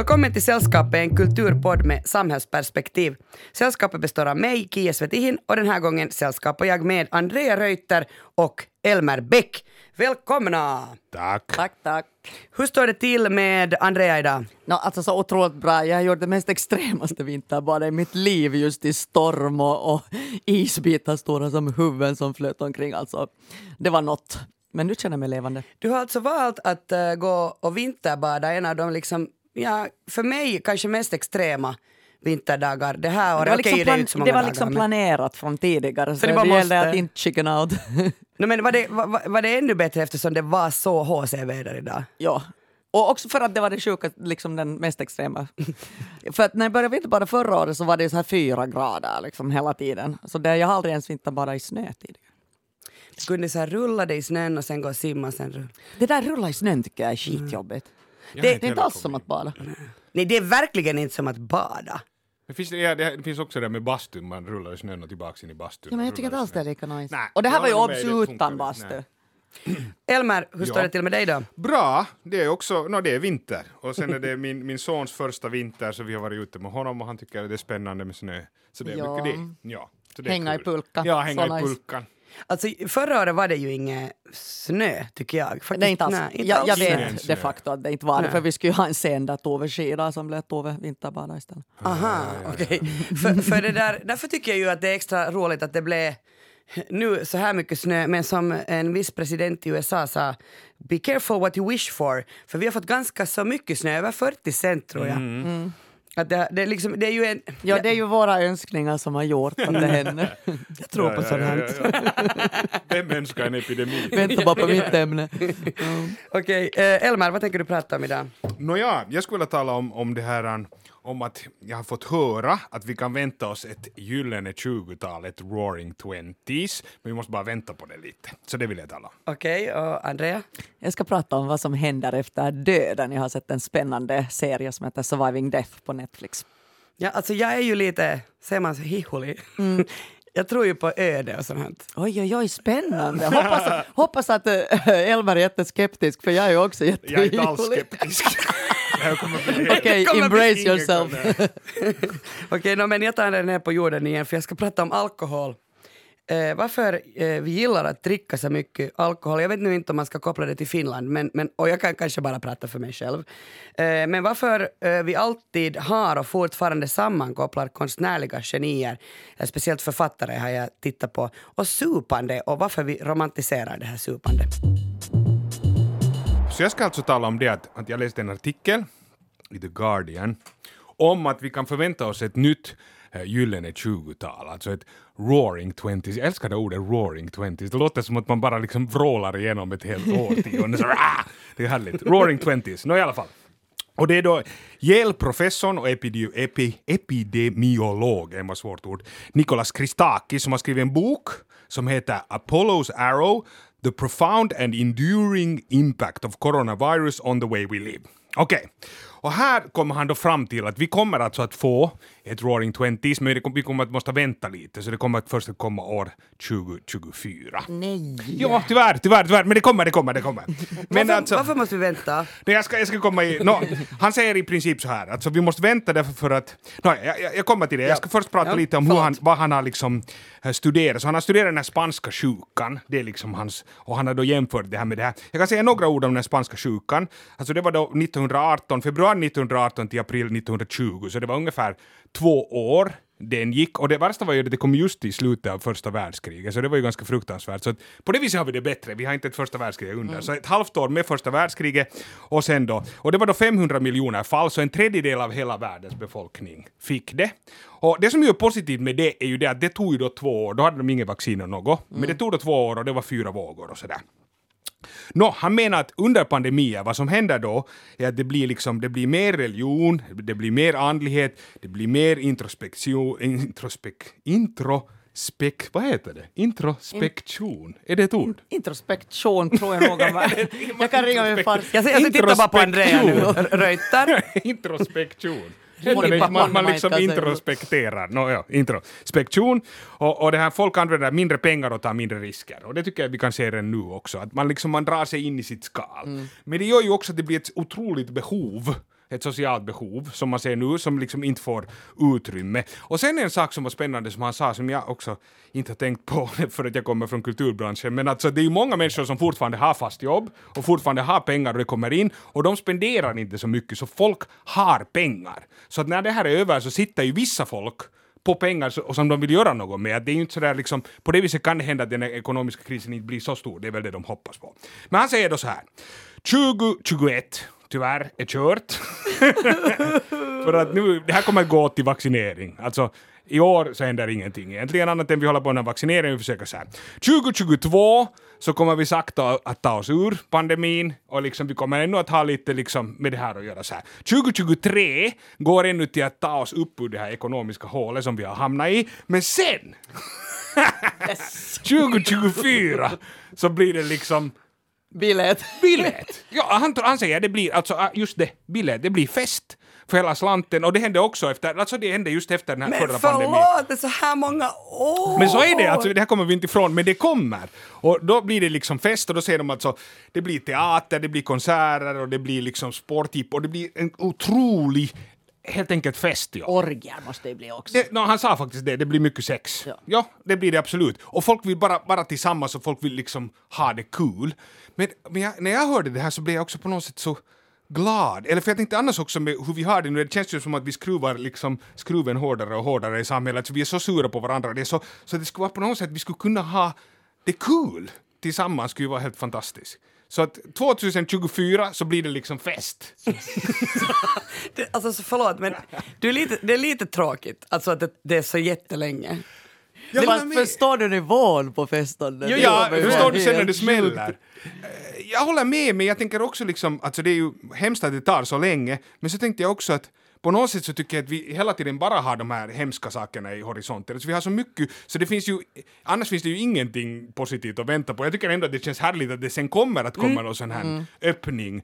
Välkommen till Sällskapet, en kulturpodd med samhällsperspektiv. Sällskapet består av mig, Kia Svetihin, och den här gången sällskapar jag med Andrea Reuter och Elmer Bäck. Välkomna! Tack. Tack, tack. Hur står det till med Andrea idag? No, alltså så otroligt bra. Jag har gjort det mest extremaste vinterbadet i mitt liv just i storm och, och isbitar stora som huvuden som flöt omkring. Alltså, det var något. Men nu känner jag mig levande. Du har alltså valt att uh, gå och vinterbada en av de liksom, ja, för mig kanske mest extrema vinterdagar det här året. Det var Okej, liksom, det är plan- så många det var dagar, liksom men- planerat från tidigare. Så, det det, bara gällde måste. att inte chicken out. No, men var, det, var, var det ännu bättre eftersom det var så HC-väder idag? ja. Och också för att det var det sjuka, liksom den mest extrema. för att när jag började vinterbada förra året så var det så här fyra grader liksom hela tiden. Så det, jag har aldrig ens vinterbadat i snö tidigare. Du kunde så här rulla dig i snön och sen gå och simma sen rulla. Det där rulla i snön tycker jag är skitjobbigt. Jag Det, det är inte alls som att bada. Nej, det är verkligen inte som att bada. Det finns, ja, det finns också det med bastun, man rullar i snön och tillbaks in i bastun. Ja, men jag tycker inte i alls det är lika nice. Nej, och det här var ju obs utan bastu. Nej. Elmer, hur står Ja. det till med dig då? Bra, det är också, no, det är vinter. Och sen är det min, min sons första vinter så vi har varit ute med honom och han tycker att det är spännande med snö. Så det är Ja. mycket det. Ja, så det Hänga i kul. pulka. Ja, hänga Så i nice. pulkan. Alltså, förra året var det ju inget snö, tycker jag. Faktiskt, Nej, inte alls. nej, inte jag, jag alls. Snö, vet snö. de facto att det inte var det, för vi skulle ju ha en scen där Tove skidade som blev Tove vinterbada istället. Aha, okej. För, för det där, därför tycker jag ju att det är extra roligt att det blev nu så här mycket snö, men som en viss president i USA sa, be careful what you wish for. För vi har fått ganska så mycket snö, över 40 cent tror jag. Att det, det, är liksom, det är ju en... Ja, det är ju våra önskningar som har gjort att det händer. Jag tror på sånt här. Vem önskar en epidemi? Vänta bara på mitt ämne. Okej, eh, Elmar, vad tänker du prata om idag? Nåja, jag skulle vilja tala om, om det här um, om att jag har fått höra att vi kan vänta oss ett gyllene 20-tal, ett roaring twenties, men vi måste bara vänta på det lite. Så det vill jag tala om. Okej, och Andrea? Jag ska prata om vad som händer efter döden. Jag har sett en spännande serie som heter Surviving Death på Netflix. Ja, alltså jag är ju lite, säger man så, hiholig. jag tror ju på öde och sånt. här. Oj, oj, oj, spännande. Hoppas, hoppas att äh, Elmar är jätteskeptisk, för jag är ju också Jag är inte alls skeptisk. Okej, bli embrace yourself. Okej, no, men jag tar den ner på jorden igen för jag ska prata om alkohol. Eh, varför eh, vi gillar att dricka så mycket alkohol, jag vet nu inte om man ska koppla det till Finland, men, men, och jag kan kanske bara prata för mig själv. Eh, men varför eh, vi alltid har och fortfarande sammankopplar konstnärliga genier, eh, speciellt författare har jag tittat på, och supande och varför vi romantiserar det här supandet. Så jag ska alltså tala om det att, att jag läste en artikel i The Guardian om att vi kan förvänta oss ett nytt eh, gyllene 20-tal, alltså ett roaring twenties. Jag älskar det ordet roaring twenties. Det låter som att man bara liksom vrålar igenom ett helt årtionde. Så! Ah, det är härligt. Roaring twenties. Nå i alla fall. Och det är då Yale-professorn och epide- epi, epidemiolog, är ett svårt ord, Nikolas Christakis som har skrivit en bok som heter Apollo's Arrow, The Profound and Enduring Impact of Coronavirus on the Way We Live. Okej, och här kommer han då fram till att vi kommer alltså att få ett Roaring Twenties, men vi kommer att måste vänta lite, så det kommer att först att komma år 2024. Nej. Ja, tyvärr, tyvärr, tyvärr, men det kommer, det kommer, det kommer. Men varför, alltså- varför måste vi vänta? Nej, jag ska, jag ska komma i... No, han säger i princip så här, alltså vi måste vänta därför för att... No, jag, jag- jag kommer till det. Jag ska först prata Ja, lite om hur han, vad han har liksom eh, studerat. Så han har studerat den här spanska sjukan, det är liksom hans... Och han har då jämfört det här med det här. Jag kan säga några ord om den spanska sjukan. Alltså det var då 1918, februari 1918 till april 1920, så det var ungefär två år den gick. Och det värsta var ju att det kom just i slutet av första världskriget, så det var ju ganska fruktansvärt. Så att på det viset har vi det bättre. Vi har inte ett första världskrig under. Så ett halvt år med första världskriget och sen då, och det var då 500 miljoner fall, så en tredjedel av hela världens befolkning fick det. Och det som är positivt med det är ju det att det tog ju då två år, då hade de inget vaccin och något, men det tog då två år och det var fyra vågor och sådär. Nå, han menar att under pandemier, vad som händer då, är att det blir, liksom, det blir mer religion, det blir mer andlighet, det blir mer introspektion, introspek, intro, spek... Vad heter det? Introspektion? Är det ett ord? Introspektion tror jag nog. om- jag kan ringa min far. Jag, ser- jag tittar bara på Andrea nu. Röjtar. Introspektion. Pappa Man, man liksom introspekterar. No, ja, introspektion. Och, och det här, folk använder mindre pengar och tar mindre risker. Och det tycker jag vi kan se redan nu också. Att man, liksom, man drar sig in i sitt skal. Mm. Men det gör ju också att det blir ett otroligt behov ett socialt behov som man ser nu som liksom inte får utrymme. Och sen en sak som var spännande som han sa som jag också inte har tänkt på för att jag kommer från kulturbranschen men alltså det är ju många människor som fortfarande har fast jobb och fortfarande har pengar och det kommer in och de spenderar inte så mycket så folk har pengar. Så att när det här är över så sitter ju vissa folk på pengar och som de vill göra något med. Att Det är ju inte sådär liksom, på det viset kan det hända att den ekonomiska krisen inte blir så stor, det är väl det de hoppas på. Men han säger då så här, 2021, tyvärr, är kört. För att nu, det här kommer att gå till vaccinering. Alltså, i år så händer ingenting egentligen annat än vi håller på med vaccinering och försöker så här. 2022 så kommer vi sakta att ta oss ur pandemin och liksom vi kommer ännu att ha lite liksom med det här att göra så här. 2023 går ännu till att ta oss upp ur det här ekonomiska hålet som vi har hamnat i, men sen 2024 så blir det liksom Bilet. biljett. Ja, han, han säger det blir, alltså ah, just det, biljett, det blir fest för hela slanten och det hände också efter, alltså det hände just efter den här Men förra pandemin. förlåt, det är så här många år! Men så är det, alltså, det här kommer vi inte ifrån, men det kommer. Och då blir det liksom fest och då säger de alltså, det blir teater, det blir konserter och det blir liksom sportjipp och det blir en otrolig, helt enkelt fest. Ja. Orgier måste det bli också. Det, no, han sa faktiskt det, det blir mycket sex. Ja. det blir det absolut. Och folk vill bara, bara tillsammans och folk vill liksom ha det kul. Men, men jag, när jag hörde det här så blev jag också på något sätt så glad. Eller för jag tänkte annars också med hur vi har det nu, det känns ju som att vi skruvar liksom skruven hårdare och hårdare i samhället, så vi är så sura på varandra. Det är så, så det skulle vara på något sätt, vi skulle kunna ha det kul tillsammans, skulle ju vara helt fantastiskt. Så att 2024 så blir det liksom fest. Det, alltså så förlåt, men du är lite, det är lite tråkigt alltså att det, det är så jättelänge. Fast med. förstår du nivån på festen? Jo, ja, är förstår du sen när det smäller? Eh, Jag håller med, men jag tänker också liksom, alltså det är ju hemskt att det tar så länge, men så tänkte jag också att på något sätt så tycker jag att vi hela tiden bara har de här hemska sakerna i horisonten. Alltså vi har så mycket, så det finns ju, annars finns det ju ingenting positivt att vänta på. Jag tycker ändå att det känns härligt att det sen kommer att komma någon sån här öppning.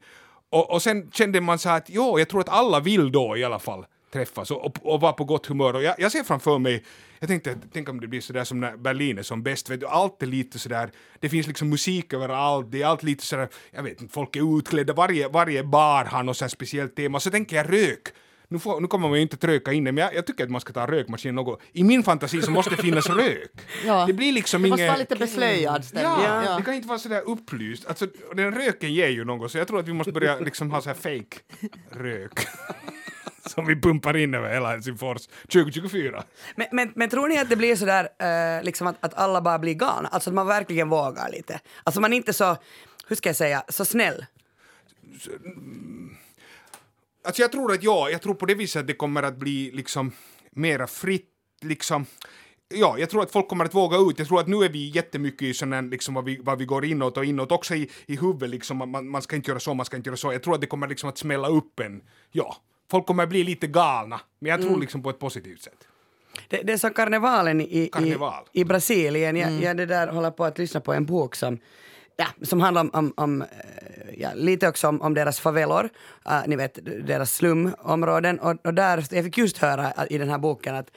Och, och sen kände man så här att jo, jag tror att alla vill då i alla fall träffas och, och, och vara på gott humör. Och jag, jag ser framför mig, jag tänkte, tänk om det blir sådär som när Berlin är som bäst, vet du, allt är lite sådär, det finns liksom musik överallt, det är allt lite sådär, jag vet inte, folk är utklädda, varje, varje bar har något sånt speciellt tema, så tänker jag rök. Nu, får, nu kommer man ju inte att röka inne, men jag, jag tycker att man ska ta rökmaskin något. I min fantasi så måste det finnas rök. Ja. Det blir liksom Det måste inget... vara lite beslöjad stämning. Ja, det kan inte vara sådär upplyst. Alltså, den röken ger ju något, så jag tror att vi måste börja liksom ha så här fake rök. Som vi pumpar in över hela Helsingfors 2024. Men, men, men tror ni att det blir sådär eh, liksom att, att alla bara blir galna? Alltså att man verkligen vågar lite? Alltså man är inte så, hur ska jag säga, så snäll? Alltså jag tror att ja, jag tror på det viset att det kommer att bli liksom mera fritt, liksom Ja, jag tror att folk kommer att våga ut. Jag tror att nu är vi jättemycket i sån här, liksom vad vi, vad vi går inåt och inåt, också i, i huvudet liksom, man, man ska inte göra så, man ska inte göra så. Jag tror att det kommer liksom att smälla upp en, ja, folk kommer att bli lite galna, men jag tror liksom på ett positivt sätt. Det, det är som karnevalen i, Karneval. i, i Brasilien. Jag, jag det där håller på att lyssna på en bok som, ja, som handlar om, om, om eh, ja, lite också om, om deras favelor, uh, ni vet deras slumområden. Och, och där, jag fick just höra att- i den här boken att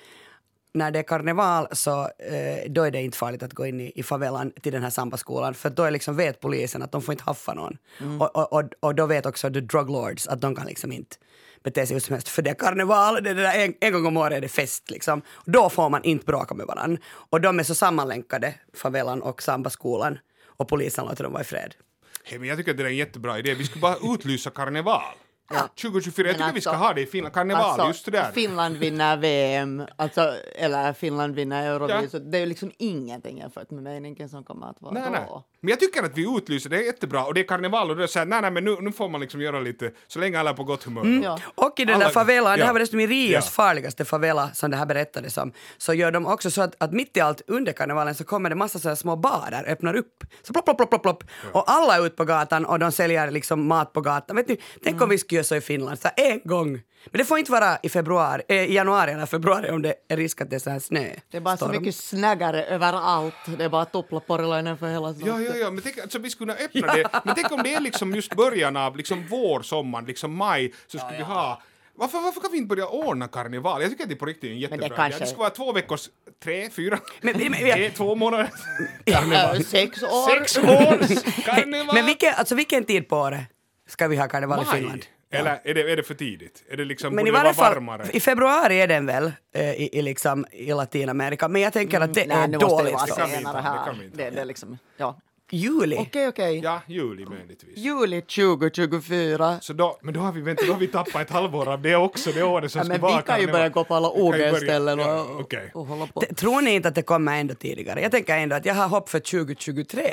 när det är karneval så eh, då är det inte farligt att gå in i, i favelan till den här sambaskolan för då är liksom vet polisen att de får inte haffa någon. Och, och, och, och då vet också the drug lords att de kan liksom inte bete sig hur som helst för det är karneval, det är det en, en gång om året är det fest liksom. Då får man inte bråka med varandra. Och de är så sammanlänkade, favelan och sambaskolan och polisen låter dem vara i fred. Hey, men jag tycker att det är en jättebra idé. Vi skulle bara utlysa karneval. Ja. 2024, jag tycker vi ska alltså- ha det i Finland. Karneval, Alltså, just det där. Finland vinner VM, alltså, eller Finland vinner Eurovision. Det är ju liksom ingenting jämfört med meningen som kommer att vara Nej, då. nej. Men jag tycker att vi utlyser, det är jättebra. Och det är karneval och det är såhär, nej nej men nu, nu får man liksom göra lite, så länge alla är på gott humör. Ja. Och i den Alla- där favelan, det ja. här var dessutom i Rios Ja. farligaste favela som det här berättades om, så gör de också så att, att mitt i allt under karnevalen så kommer det massa så här små barer, öppnar upp, så plopp, plopp, plopp, plopp, plopp. Och alla är ute på gatan och de säljer liksom mat på gatan. Vet ni, tänk om vi skulle gör så i Finland, så en gång. Men det får inte vara i februari, eh, i januari eller februari om det är risk att det är så här snö. Det är bara så storm. mycket snaggare överallt. Det är bara tuplaporilainen för hela Ja, ja, ja, men tänk, alltså, vi skulle kunna öppna det. Men tänk om det är liksom just början av liksom vår, sommar, liksom maj, så skulle vi ha varför, varför kan vi inte börja ordna karneval? Jag tycker att det på riktigt är en jättebra det idé. kanske- Det ska vara två veckors, tre, fyra, Men- men- men- tre, två månader. Äh, sex år. Sex års karneval! Men vilken, alltså vilken tid på året ska vi ha karneval i Maj? Finland? Eller är det, är det för tidigt? Är det liksom, Men i det varje fall, varmare? i februari är den väl eh, i, i, liksom, i Latinamerika, men jag tänker att det Nej, är det dåligt. vara Det kan vi inte det kan vi inte Det, det är liksom, ja. Juli? Okej, okej. Ja, juli möjligtvis. Juli 2024. Så då, men då har vi, vänta, då har vi tappat ett halvår av det också, det året som Ja, ska men vara vi kan ju börja gå på alla OG-ställen ja, och, okej. och hålla på. Tror ni inte att det kommer ändå tidigare? Jag tänker ändå att jag har hopp för 2023.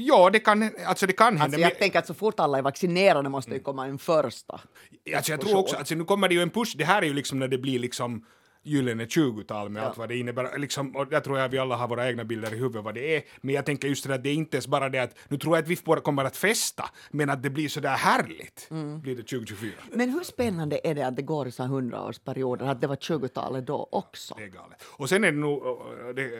Ja, det kan, alltså det kan hända. Alltså jag tänker att så fort alla är vaccinerade måste det komma en första. Alltså jag tror också, alltså nu kommer det ju en push, det här är ju liksom när det blir liksom gyllene 20-tal med allt vad det innebär. Liksom, och jag tror jag vi alla har våra egna bilder i huvudet vad det är. Men jag tänker just det att det är inte ens bara det att nu tror jag att vi kommer att festa, men att det blir så där härligt. Blir det 2024. Men hur spännande är det att det går i så här hundraårsperioder, att det var 20-talet då också? Det är galet. Och sen är det nog, det,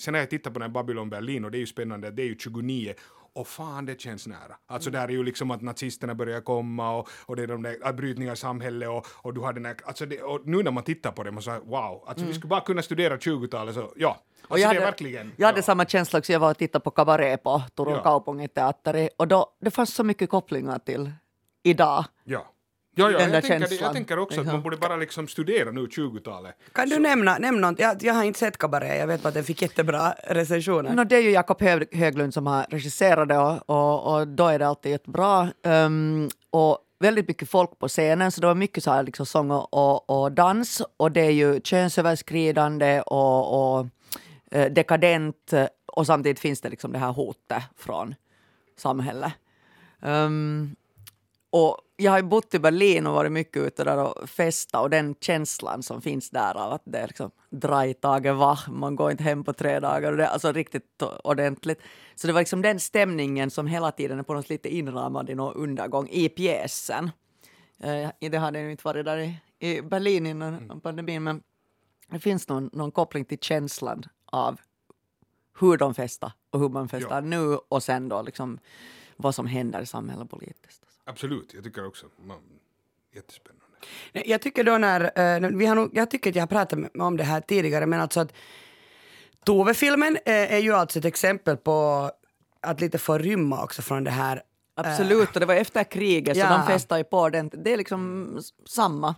sen har jag tittat på den här Babylon Berlin och det är ju spännande, det är ju 29 och fan det känns nära. Alltså där är ju liksom att nazisterna börjar komma och, och det är de där brytningar i samhället och, och du har den här, alltså det, och nu när man tittar på det man säger wow, alltså vi skulle bara kunna studera 20-talet så ja. Alltså Och jag det är hade, verkligen. jag hade ja. samma känsla också, jag var och tittade på Cabaret på Turun Ja. Kaupungin teatteri och då, det fanns så mycket kopplingar till idag. Ja. Ja, ja Den där jag, tänker, det- jag känslan. tänker också att man borde bara liksom studera nu 20-talet. Kan du nämna, nämna något? Jag, jag har inte sett Cabaret, jag vet bara att den fick jättebra recensioner. No, det är ju Jakob Hög- Höglund som har regisserat det och, och, och då är det alltid jättebra. Um, och väldigt mycket folk på scenen så det var mycket så här liksom sång och, och, och dans och det är ju könsöverskridande och, och eh, dekadent och samtidigt finns det liksom det här hotet från samhället. Um, och jag har bott i Berlin och varit mycket ute där och festat och den känslan som finns där av att det är liksom dra i taget va, man går inte hem på tre dagar och det är alltså riktigt ordentligt. Så det var liksom den stämningen som hela tiden är på något lite inramad i någon undergång i pjäsen. Eh, det hade ju inte varit där i, i Berlin innan pandemin men det finns någon, någon koppling till känslan av hur de festar och hur man festar Ja. nu och sen då liksom vad som händer i samhället politiskt. Absolut, jag tycker också. Man, jättespännande. Jag tycker då när, eh, vi har nog, jag tycker att jag har pratat om det här tidigare, men alltså att Tove-filmen eh, är ju alltså ett exempel på att lite få rymma också från det här Absolut, och det var efter kriget så Ja. de festade ju på den. Det är liksom samma,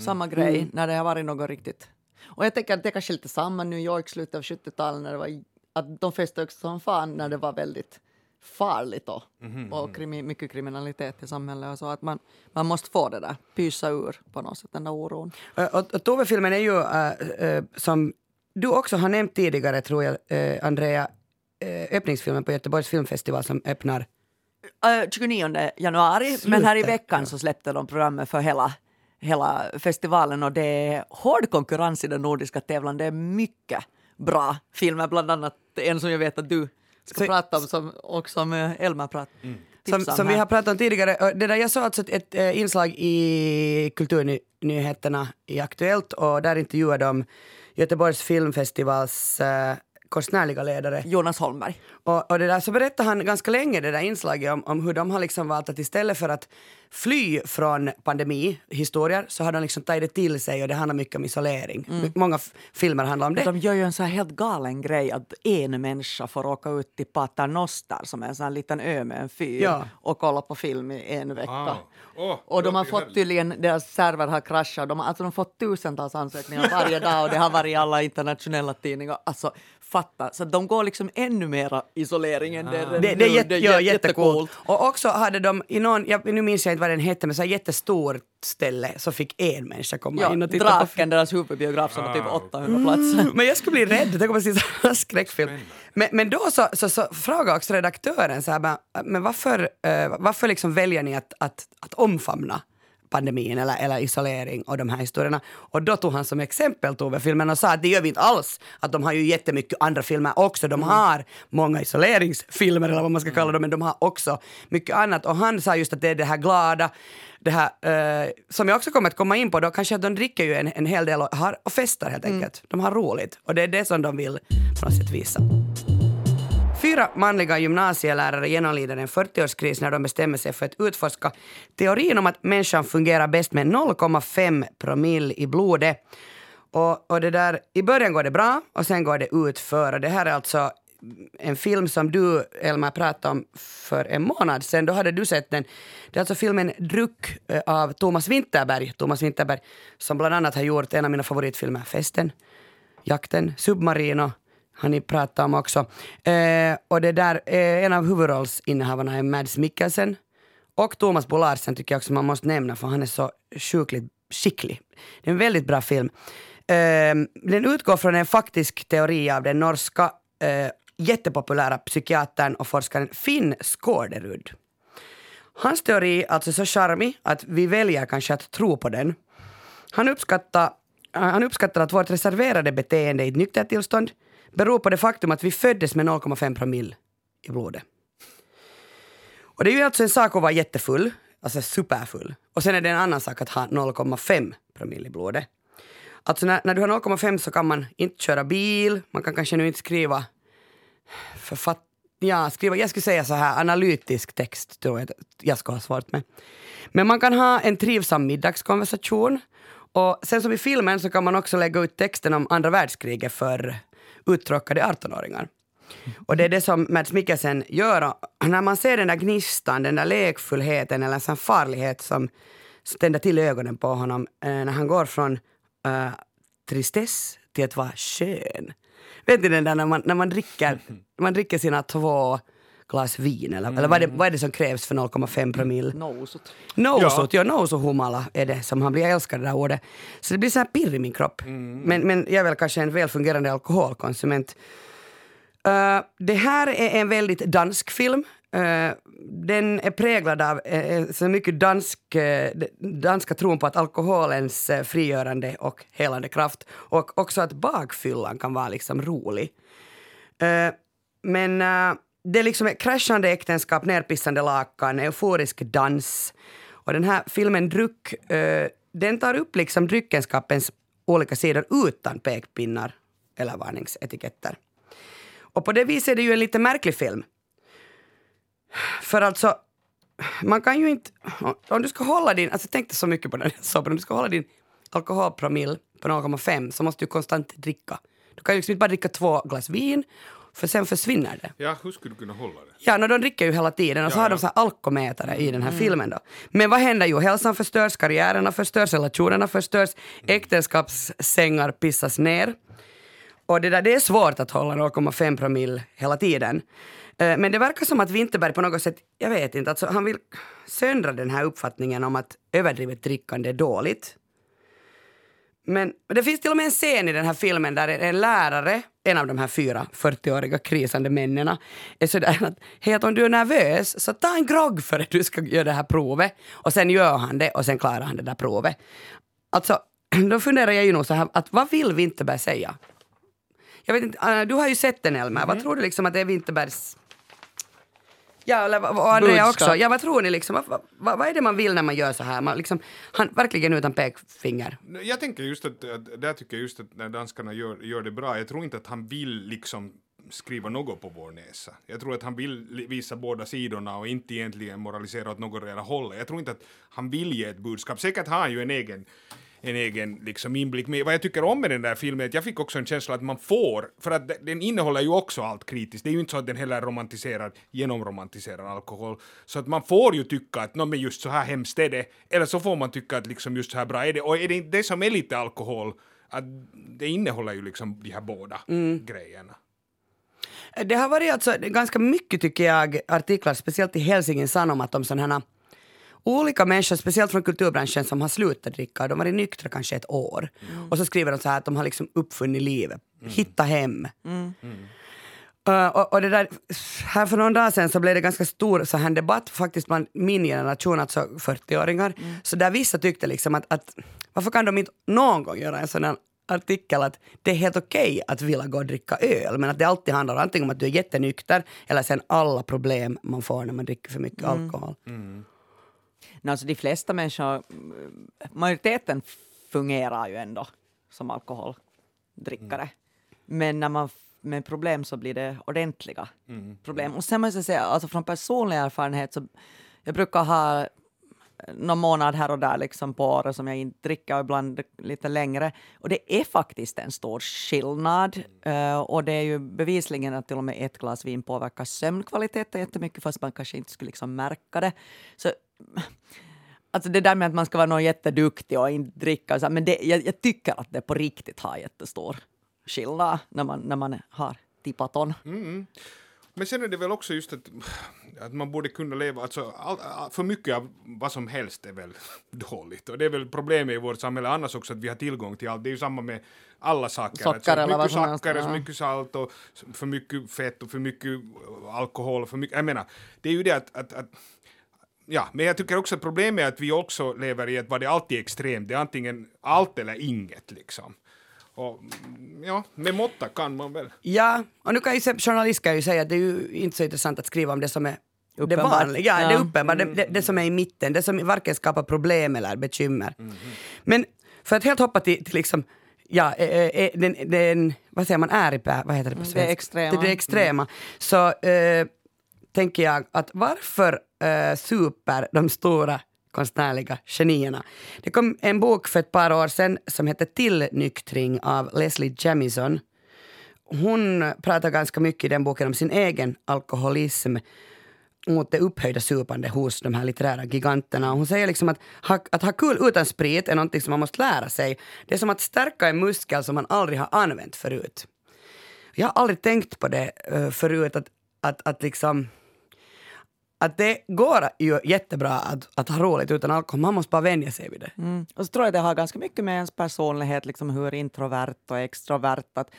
samma grej när det har varit något riktigt. Och jag tänker att det är kanske lite samma New York slutet av 70-talet när det var att de festade också som fan när det var väldigt farligt då. Och krimi, mycket kriminalitet i samhället och så att man, man måste få det där, pysa ur på något sätt den där oron. Och, och Tove-filmen är ju, äh, äh, som du också har nämnt tidigare tror jag, äh, Andrea, äh, öppningsfilmen på Göteborgs filmfestival som öppnar Uh, 29 januari, men här i veckan så släppte de programmet för hela, hela festivalen och det är hård konkurrens i den nordiska tävlan. Det är mycket bra filmer, bland annat en som jag vet att du ska Så- prata om som, och som eh, Elma pratade som, som vi har pratat om tidigare. Det där, jag såg alltså ett, eh, inslag i Kulturnyheterna i Aktuellt och där intervjuade de Göteborgs filmfestivals eh, konstnärliga ledare. Jonas Holmberg. Och, och det där, så berättade han ganska länge det där inslaget om, om hur de har liksom valt att istället för att fly från pandemihistorier så har de liksom tagit det till sig och det handlar mycket om isolering. Mm. Många filmer handlar om det. De gör ju en så här helt galen grej att en människa får åka ut till Paternoster som är en sån här liten ö med en fyr Ja. och kolla på film i en vecka. Wow. Åh, Och de har fått tydligen, deras server har kraschat, de har, alltså de har fått tusentals ansökningar varje dag och det har varit i alla internationella tidningar. Alltså fatta, så de går liksom ännu mera isoleringen. Det, är- Det, det är, jätte, ja, jä- jättecoolt. Och också hade de i någon, jag, nu minns jag inte vad den hette, men så här jättestort ställe så fick en människa komma Ja, in och titta på Draken, deras huvudbiograf som har typ Ah, 800 platser. Mm, Men jag skulle bli rädd, man ser en skräckfilm. Men, men då så, så, så frågade också redaktören så här, men, men varför, eh, varför liksom väljer ni att, att, att omfamna pandemin eller, eller isolering och de här historierna. Och då tog han som exempel Tove-filmen och sa att det gör vi inte alls. Att de har ju jättemycket andra filmer också. De har många isoleringsfilmer eller vad man ska kalla dem, men de har också mycket annat. Och han sa just att det är det här glada, det här, eh, som jag också kommer att komma in på då, kanske att de dricker ju en, en hel del och, har, och festar helt enkelt. De har roligt och det är det som de vill på något sätt visa. Fyra manliga gymnasielärare genomlider en 40-årskris när de bestämmer sig för att utforska teorin om att människan fungerar bäst med 0,5 promille i blodet. Och, och det där, I början går det bra och sen går det utför. Och det här är alltså en film som du, Elma, pratade om för en månad sedan. Då hade du sett den. Det är alltså filmen Druck eh, av Thomas Winterberg. Thomas Winterberg som bland annat har gjort en av mina favoritfilmer, Festen, Jakten, Submarino har ni pratat om också. Eh, och det där, eh, en av huvudrollsinnehavarna är Mads Mikkelsen. Och Thomas Bo Larsen tycker jag också man måste nämna för han är så sjukligt skicklig. Det är en väldigt bra film. Eh, den utgår från en faktisk teori av den norska eh, jättepopulära psykiatern och forskaren Finn Skårderud. Hans teori är alltså så charmig att vi väljer kanske att tro på den. Han uppskattar, han uppskattar att vårt reserverade beteende i ett nyktert tillstånd beror på det faktum att vi föddes med 0,5 promille i blodet. Och det är ju alltså en sak att vara jättefull, alltså superfull. Och sen är det en annan sak att ha 0,5 promille i blodet. Alltså när, när du har 0,5 så kan man inte köra bil, man kan kanske nu inte skriva författ... Ja, skriva, jag skulle säga så här analytisk text tror jag jag ska ha svårt med. Men man kan ha en trivsam middagskonversation. Och sen som i filmen så kan man också lägga ut texten om andra världskriget för uttråkade 18-åringar. Och det är det som Mads Mikkelsen gör. När man ser den där gnistan, den där lekfullheten eller en farlighet som tänder till ögonen på honom eh, när han går från uh, tristess till att vara skön. Vet ni den där när man, när man, dricker, man dricker sina två glas vin eller, eller vad, är det, vad är det som krävs för 0,5 promille? Nosot. Nosot, ja, ja nosohumala är det som han blir älskad det där ordet. Så det blir så här pirr i min kropp. Men, men jag är väl kanske en välfungerande alkoholkonsument. Uh, det här är en väldigt dansk film. Uh, den är präglad av uh, så mycket dansk, danska tron på att alkoholens frigörande och helande kraft och också att bakfyllan kan vara liksom rolig. men det är liksom kraschande äktenskap, nerpissande lakan, euforisk dans. Och den här filmen Dryck, eh, den tar upp liksom dryckenskapens olika sidor utan pekpinnar eller varningsetiketter. Och på det viset är det ju en lite märklig film. För alltså, man kan ju inte... Om du ska hålla din... Alltså jag tänkte så mycket på den Om du ska hålla din alkoholpromille på 0,5 så måste du konstant dricka. Du kan ju liksom inte bara dricka två glas vin för sen försvinner det. Ja, hur skulle du kunna hålla det? Ja, no, de dricker ju hela tiden och så Ja, har ja. de så här alkomätare i den här filmen då. Men vad händer? Jo, hälsan förstörs, karriärerna förstörs, relationerna förstörs, äktenskapssängar pissas ner. Och det där, det är svårt att hålla 0,5 promille hela tiden. Eh, Men det verkar som att Winterberg på något sätt, jag vet inte, alltså han vill söndra den här uppfattningen om att överdrivet drickande är dåligt. Men det finns till och med en scen i den här filmen där en lärare, en av de här fyra 40-åriga krisande männen, är sådär att hej, att om du är nervös så ta en grogg för att du ska göra det här provet. Och sen gör han det och sen klarar han det där provet. Alltså, då funderar jag ju nog så här, att vad vill Winterberg säga? Jag vet inte, du har ju sett den Elmer, vad tror du liksom att det är Winterbergs Ja, eller vad- och Andrea Budskap. också. Ja, vad tror ni liksom? Vad, vad, vad är det man vill när man gör så här? Man liksom, han, verkligen utan pekfinger. Jag tänker just att, att där tycker jag just att när danskarna gör, gör det bra, jag tror inte att han vill liksom skriva något på vår näsa. Jag tror att han vill visa båda sidorna och inte egentligen moralisera åt något redan håll. Jag tror inte att han vill ge ett budskap. Säkert har han ju en egen en egen liksom inblick. Men vad jag tycker om med den där filmen är att jag fick också en känsla att man får, för att de- den innehåller ju också allt kritiskt. Det är ju inte så att den heller romantiserar, genomromantiserar alkohol. Så att man får ju tycka att "Nå, men just så här hemskt är det. Eller så får man tycka att liksom just så här bra är det. Och är det det som är lite alkohol, att det innehåller ju liksom de här båda grejerna. Det har varit alltså ganska mycket, tycker jag, artiklar, speciellt i Helsingin Sanomat om sådana här olika människor, speciellt från kulturbranschen, som har slutat dricka. De har varit nyktra kanske ett år. Och så skriver de så här att de har liksom uppfunnit livet, hitta hem. Uh, och, och det där, här för någon dag sedan så blev det ganska stor så här debatt faktiskt bland min generation, alltså 40-åringar. Mm. Så där vissa tyckte liksom att, att varför kan de inte någon gång göra en sån här artikel att det är helt okej att vilja gå och dricka öl men att det alltid handlar antingen om att du är jättenykter eller sen alla problem man får när man dricker för mycket Mm. alkohol. Nej, alltså de flesta människor, majoriteten fungerar ju ändå som alkoholdrickare. Men när man med problem så blir det ordentliga problem. Och sen måste jag säga, alltså från personlig erfarenhet så jag brukar ha någon månad här och där liksom på året som jag inte dricker och ibland lite längre. Och det är faktiskt en stor skillnad. Eh, och det är ju bevisligen att till och med ett glas vin påverkar sömnkvaliteten jättemycket fast man kanske inte skulle liksom märka det. Så Alltså det där med att man ska vara någon jätteduktig och inte dricka, och så, men det, jag, jag tycker att det på riktigt har jättestor skillnad när man, när man har tippat on. Men sen är det väl också just att, att man borde kunna leva, alltså all, all, för mycket av vad som helst är väl dåligt. Och det är väl problemet i vårt samhälle annars också att vi har tillgång till allt. Det är ju samma med alla saker. Socker alltså, mycket socker, ja. så mycket salt och för mycket fett och för mycket alkohol. För mycket, jag menar, det är ju det att, att, att Ja, men jag tycker också att problemet är att vi också lever i ett, vad det alltid är extremt, det är antingen allt eller inget liksom. Och mm, ja, med måtta kan man väl. Ja, och nu kan ju se, journalist kan ju säga att det är ju inte så intressant att skriva om det som är det vanliga, ja, det är Ja. uppenbart, det, det, det som är i mitten, det som varken skapar problem eller bekymmer. Men för att helt hoppa till, till liksom, ja, eh, eh, den, den, vad säger man, ääripää, vad heter det på Det svenska? extrema. Det, det extrema. Så eh, tänker jag att varför eh, super de stora konstnärliga genierna? Det kom en bok för ett par år sedan som hette Tillnyktring av Leslie Jamison. Hon pratar ganska mycket i den boken om sin egen alkoholism mot det upphöjda supande hos de här litterära giganterna. Hon säger liksom att ha, att ha kul utan sprit är någonting som man måste lära sig. Det är som att stärka en muskel som man aldrig har använt förut. Jag har aldrig tänkt på det eh, förut, att, att, att liksom att det går ju jättebra att, att ha roligt utan alkohol, man måste bara vänja sig vid det. Mm. Och så tror jag det har ganska mycket med ens personlighet, liksom hur introvert och extrovert. Att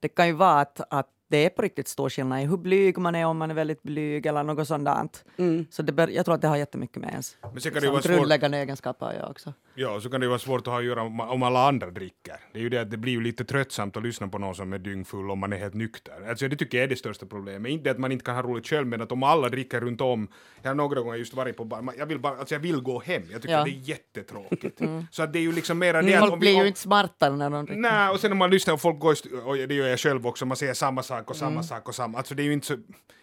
det kan ju vara att, att det är på riktigt stor skillnad i hur blyg man är, om man är väldigt blyg eller något sådant. Så det bör, jag tror att det har jättemycket med ens Men sen kan det vara svårt. grundläggande egenskaper att göra också. Ja, så kan det ju vara svårt att ha att göra om, alla andra dricker. Det är ju det att det blir ju lite tröttsamt att lyssna på någon som är dyngfull om man är helt nykter. Alltså det tycker jag är det största problemet. Inte att man inte kan ha roligt själv, men att om alla dricker runt om. Jag har några gånger just varit på bar, jag vill bara, alltså jag vill gå hem. Jag tycker Ja. det är jättetråkigt. Så att det är ju liksom mera det att Folk blir vi... ju inte smartare när de dricker. Nej, och sen om man lyssnar och folk går, och det gör jag själv också, man säger samma sak och samma sak och samma. Alltså det är ju inte så...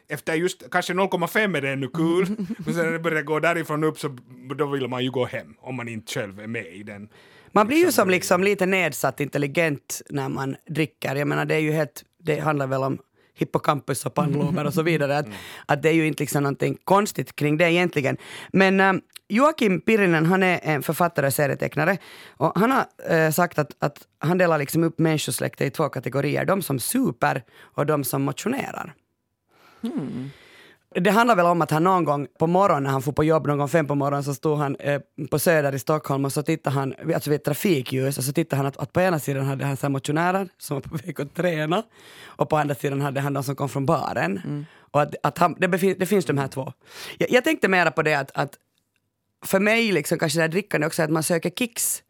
Efter just kanske 0,5 är det ännu kul, men sen när det börjar gå därifrån upp så då vill man ju gå hem om man inte själv är med i den. Man blir ju som liksom lite nedsatt intelligent när man dricker. Jag menar det är ju helt, det handlar väl om hippocampus och pannlober och så vidare. Att, att det är ju inte liksom någonting konstigt kring det egentligen. Men äh, Joakim Pirinen, han är en författare och serietecknare och han har äh, sagt att, att han delar liksom upp människosläktet i två kategorier. De som super och de som motionerar. Det handlar väl om att han någon gång på morgonen när han får på jobb, någon gång fem på morgonen, så stod han eh, på Söder i Stockholm och så tittade han, alltså vid ett trafikljus, och så tittade han att, att på ena sidan hade han så motionärer som var på väg att träna och på andra sidan hade han de som kom från baren. Och att, att han, det, befin, det finns de här två. Jag, jag tänkte mera på det att, att för mig liksom kanske det här drickande också att man söker kicks.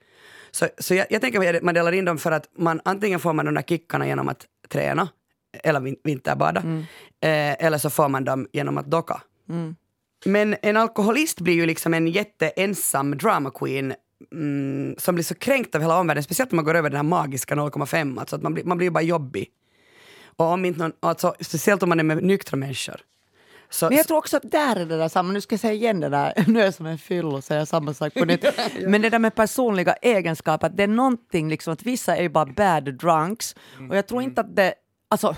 Så, så jag, jag tänker att man delar in dem för att man antingen får man de där kickarna genom att träna eller vin, vinterbada eh, eller så får man dem genom att docka. Men en alkoholist blir ju liksom en jätteensam drama queen mm, som blir så kränkt av hela omvärlden, speciellt om man går över den här magiska 0,5, alltså att man blir, man blir bara jobbig. Och om inte någon, alltså, speciellt om man är med nyktra människor. Så, Men jag tror också att där är det där samma, nu ska jag säga igen det där, nu är jag som en fyll och säger samma sak på nytt. Men det där med personliga egenskaper, att det är någonting liksom att vissa är ju bara bad drunks och jag tror inte att det, alltså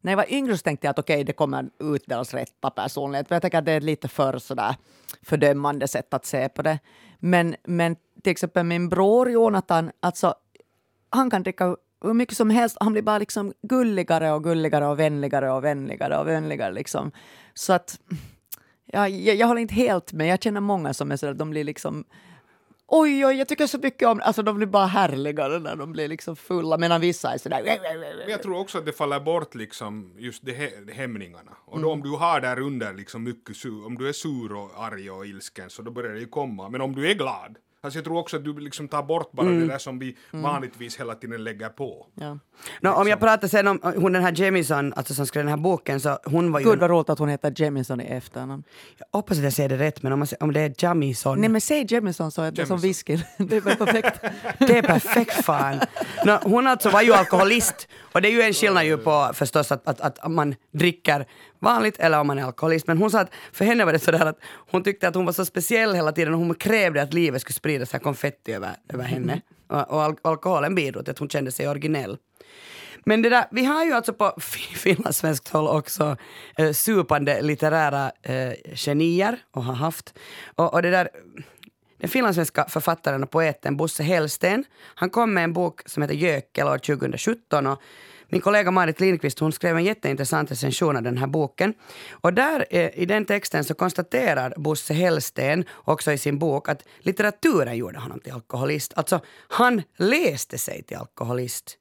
när jag var yngre så tänkte jag att okej, det kommer utdelas rätta personlighet. För jag tänker att det är ett lite för sådär fördömande sätt att se på det. Men, men till exempel min bror Jonathan, alltså han kan dricka hur mycket som helst. Han blir bara liksom gulligare och gulligare och vänligare och vänligare och vänligare. Liksom. Så att, ja, jag, jag håller inte helt med. Jag känner många som är så att de blir liksom Oj, oj, jag tycker så mycket om Alltså de blir bara härligare när de blir liksom fulla medan vissa är sådär... Men jag tror också att det faller bort liksom just de he- hämningarna. Och Mm. då om du har där under liksom mycket sur, om du är sur och arg och ilsken så då börjar det ju komma. Men om du är glad, alltså jag tror också att du liksom tar bort bara Mm. det där som vi vanligtvis hela tiden lägger på. Ja. Nå, om jag pratar sen om hon den här Jamison, alltså som skrev den här boken, så hon var ju... Gud vad roligt att hon heter Jemison i efternamn. Jag hoppas att jag säger det rätt, men om, man, om det är Jamison... Nej men säg Jemison så är det som Jemison. whisky. Det är perfekt. Det är perfekt fan. Nå, hon alltså var ju alkoholist och det är ju en skillnad ju på förstås att, att, att man dricker vanligt eller om man är alkoholist. Men hon sa att för henne var det sådär att hon tyckte att hon var så speciell hela tiden och hon krävde att livet skulle sprida så här konfetti över, över henne. Och, och al- alkoholen bidrog till att hon kände sig originell. Men det där, vi har ju alltså på finlandssvenskt håll också eh, supande litterära eh, genier och har haft. Och, och det där, den finlandssvenska författaren och poeten Bosse Hellsten, han kom med en bok som heter Jökel år 2017 och min kollega Marit Lindqvist hon skrev en jätteintressant recension av den här boken. Och där eh, i den texten så konstaterar Bosse Hellsten också i sin bok att litteraturen gjorde honom till alkoholist. Alltså han läste sig till alkoholist.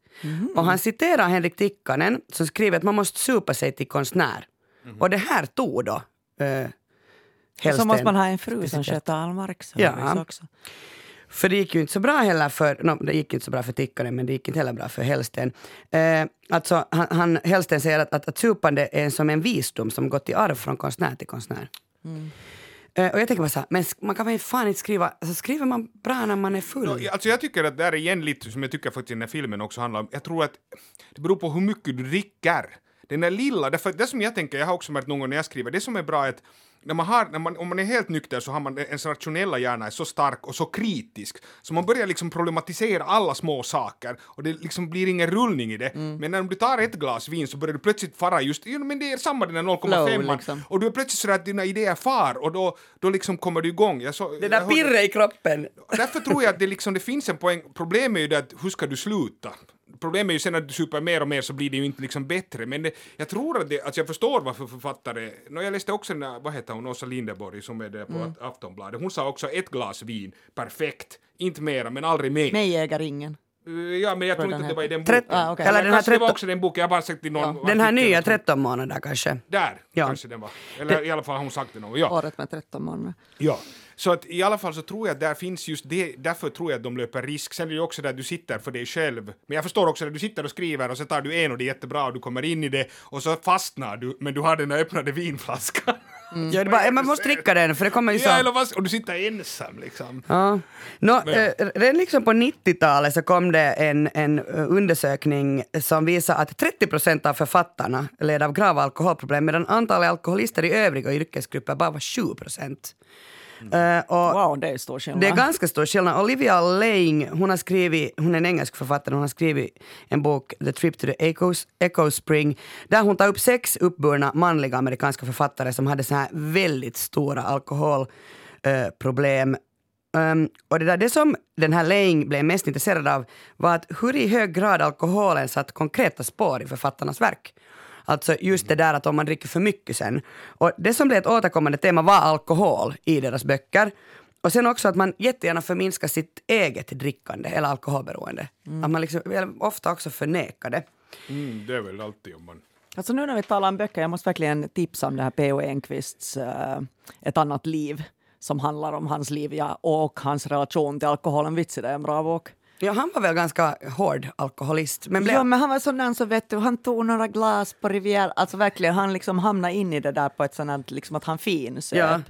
Och han citerar Henrik Tikkanen som skriver att man måste supa sig till konstnär. Och det här tog då eh, Så Hellsten. måste man ha en fru som sköter all markservice Ja. också. För det gick ju inte så bra heller för, no, det gick inte så bra för Tikkanen men det gick inte heller bra för Hellsten. Eh, alltså han, han, Hellsten säger att, att, att supande är som en visdom som gått i arv från konstnär till konstnär. Eh, och jag tänker bara så här, men man kan väl fan inte skriva, alltså skriver man bra när man är full? No, alltså jag tycker att det är igen lite som jag tycker faktiskt den här filmen också handlar om. Jag tror att det beror på hur mycket du dricker. Den där lilla, därför det som jag tänker, jag har också märkt någon gång när jag skriver, det som är bra är att när man har, när man, om man är helt nykter så har man ens rationella hjärna är så stark och så kritisk så man börjar liksom problematisera alla små saker och det liksom blir ingen rullning i det. Men när du tar ett glas vin så börjar du plötsligt fara just, jo, men det är samma den där 0,5 Flow, liksom. och du är plötsligt sådär att dina idéer far och då, då liksom kommer du igång. Jag så, det där pirret i kroppen. Därför tror jag att det, liksom, det finns en poäng. Problemet är ju det att hur ska du sluta? Problemet är ju sen att du super mer och mer så blir det ju inte liksom bättre. Men det, jag tror att det, alltså jag förstår varför författare, no, jag läste också den vad heter hon, Åsa Linderborg som är där på Mm. Aftonbladet. Hon sa också ett glas vin, perfekt, inte mera men aldrig mer. Mig äger ingen. Uh, Ja men jag tror inte att det var i den boken. Ah, okej. Eller den här kanske det var 13 också den boken, jag har bara sagt till någon. Den här nya och så. 13 månader kanske. Där Ja. kanske den var. Eller i alla fall har hon sagt det någon. Ja. Året med 13 månader. Ja, så att i alla fall så tror jag att där finns just det, därför tror jag att de löper risk. Sen är det ju också där du sitter för dig själv. Men jag förstår också att du sitter och skriver och så tar du en och det är jättebra och du kommer in i det och så fastnar du, men du har den där öppnade vinflaskan. Ja, det bara, man måste dricka den för det kommer ju så. Ja, eller vad, och du sitter ensam liksom. Ja. Nå, Men- eh, liksom på 90-talet så kom det en, en eh, undersökning som visar att 30 procent av författarna led av grava alkoholproblem medan antalet alkoholister i övriga yrkesgrupper bara var 7 procent. Eh, och Wow, det är stor skillnad. det är ganska stor skillnad. Olivia Lang, hon har skrivit, hon är en engelsk författare, hon har skrivit en bok, The Trip to the Echoes, Echo Spring, där hon tar upp sex uppburna manliga amerikanska författare som hade så här väldigt stora alkoholproblem. Um, och det, där, det som den här Lang blev mest intresserad av var att hur i hög grad alkoholen satt konkreta spår i författarnas verk. Alltså just det där att om man dricker för mycket sen. Och det som blev ett återkommande tema var alkohol i deras böcker. Och sen också att man jättegärna förminskar sitt eget drickande eller alkoholberoende. Att man liksom, ofta också förnekar det. Mm, det är väl alltid om man... Alltså nu när vi talar om böcker, jag måste verkligen tipsa om det här P.O. Enquists uh, Ett annat liv som handlar om hans liv ja, och hans relation till alkoholen. Vitsi, det är en bra bok. Ja, han var väl ganska hård alkoholist. Men blev, Ja, men han var sån där så vet du, han tog några glas på Riviera, alltså verkligen, han liksom hamnade in i det där på ett sånt liksom att han finsöp.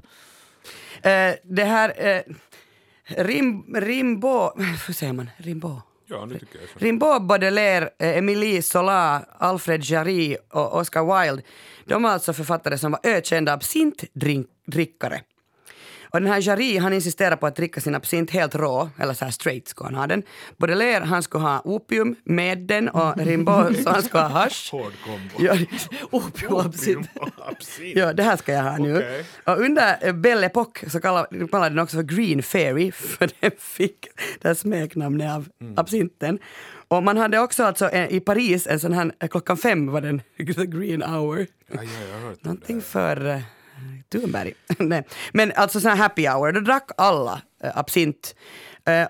Ja. Eh, det här... Eh, Rim, Rimbaud... Hur säger man? Rimbaud? Ja, nu tycker jag så. Rimbaud, Baudelaire, eh, Émilie Zola, Alfred Jarry och Oscar Wilde, de var alltså författare som var ökända absintdrickare. Och den här Jarry, han insisterar på att dricka sin absint helt rå, eller så här straight skulle han ha den. Baudelaire, han skulle ha opium med den och Rimbaud, så han skulle ha hasch. Hård kombo. Ja, Opium och absint. Ja, det här ska jag ha nu. Okej. Och under eh, Belle Époque så kallade kallade den också för Green Fairy, för den fick det här smeknamnet av Mm. absinten. Och man hade också alltså eh, i Paris en sån här, eh, klockan fem var den, the green hour. Ja, ja, jag har hört om Någonting för Thunberg. Nej. Men alltså sån här happy hour, då drack alla äh, absint. Äh,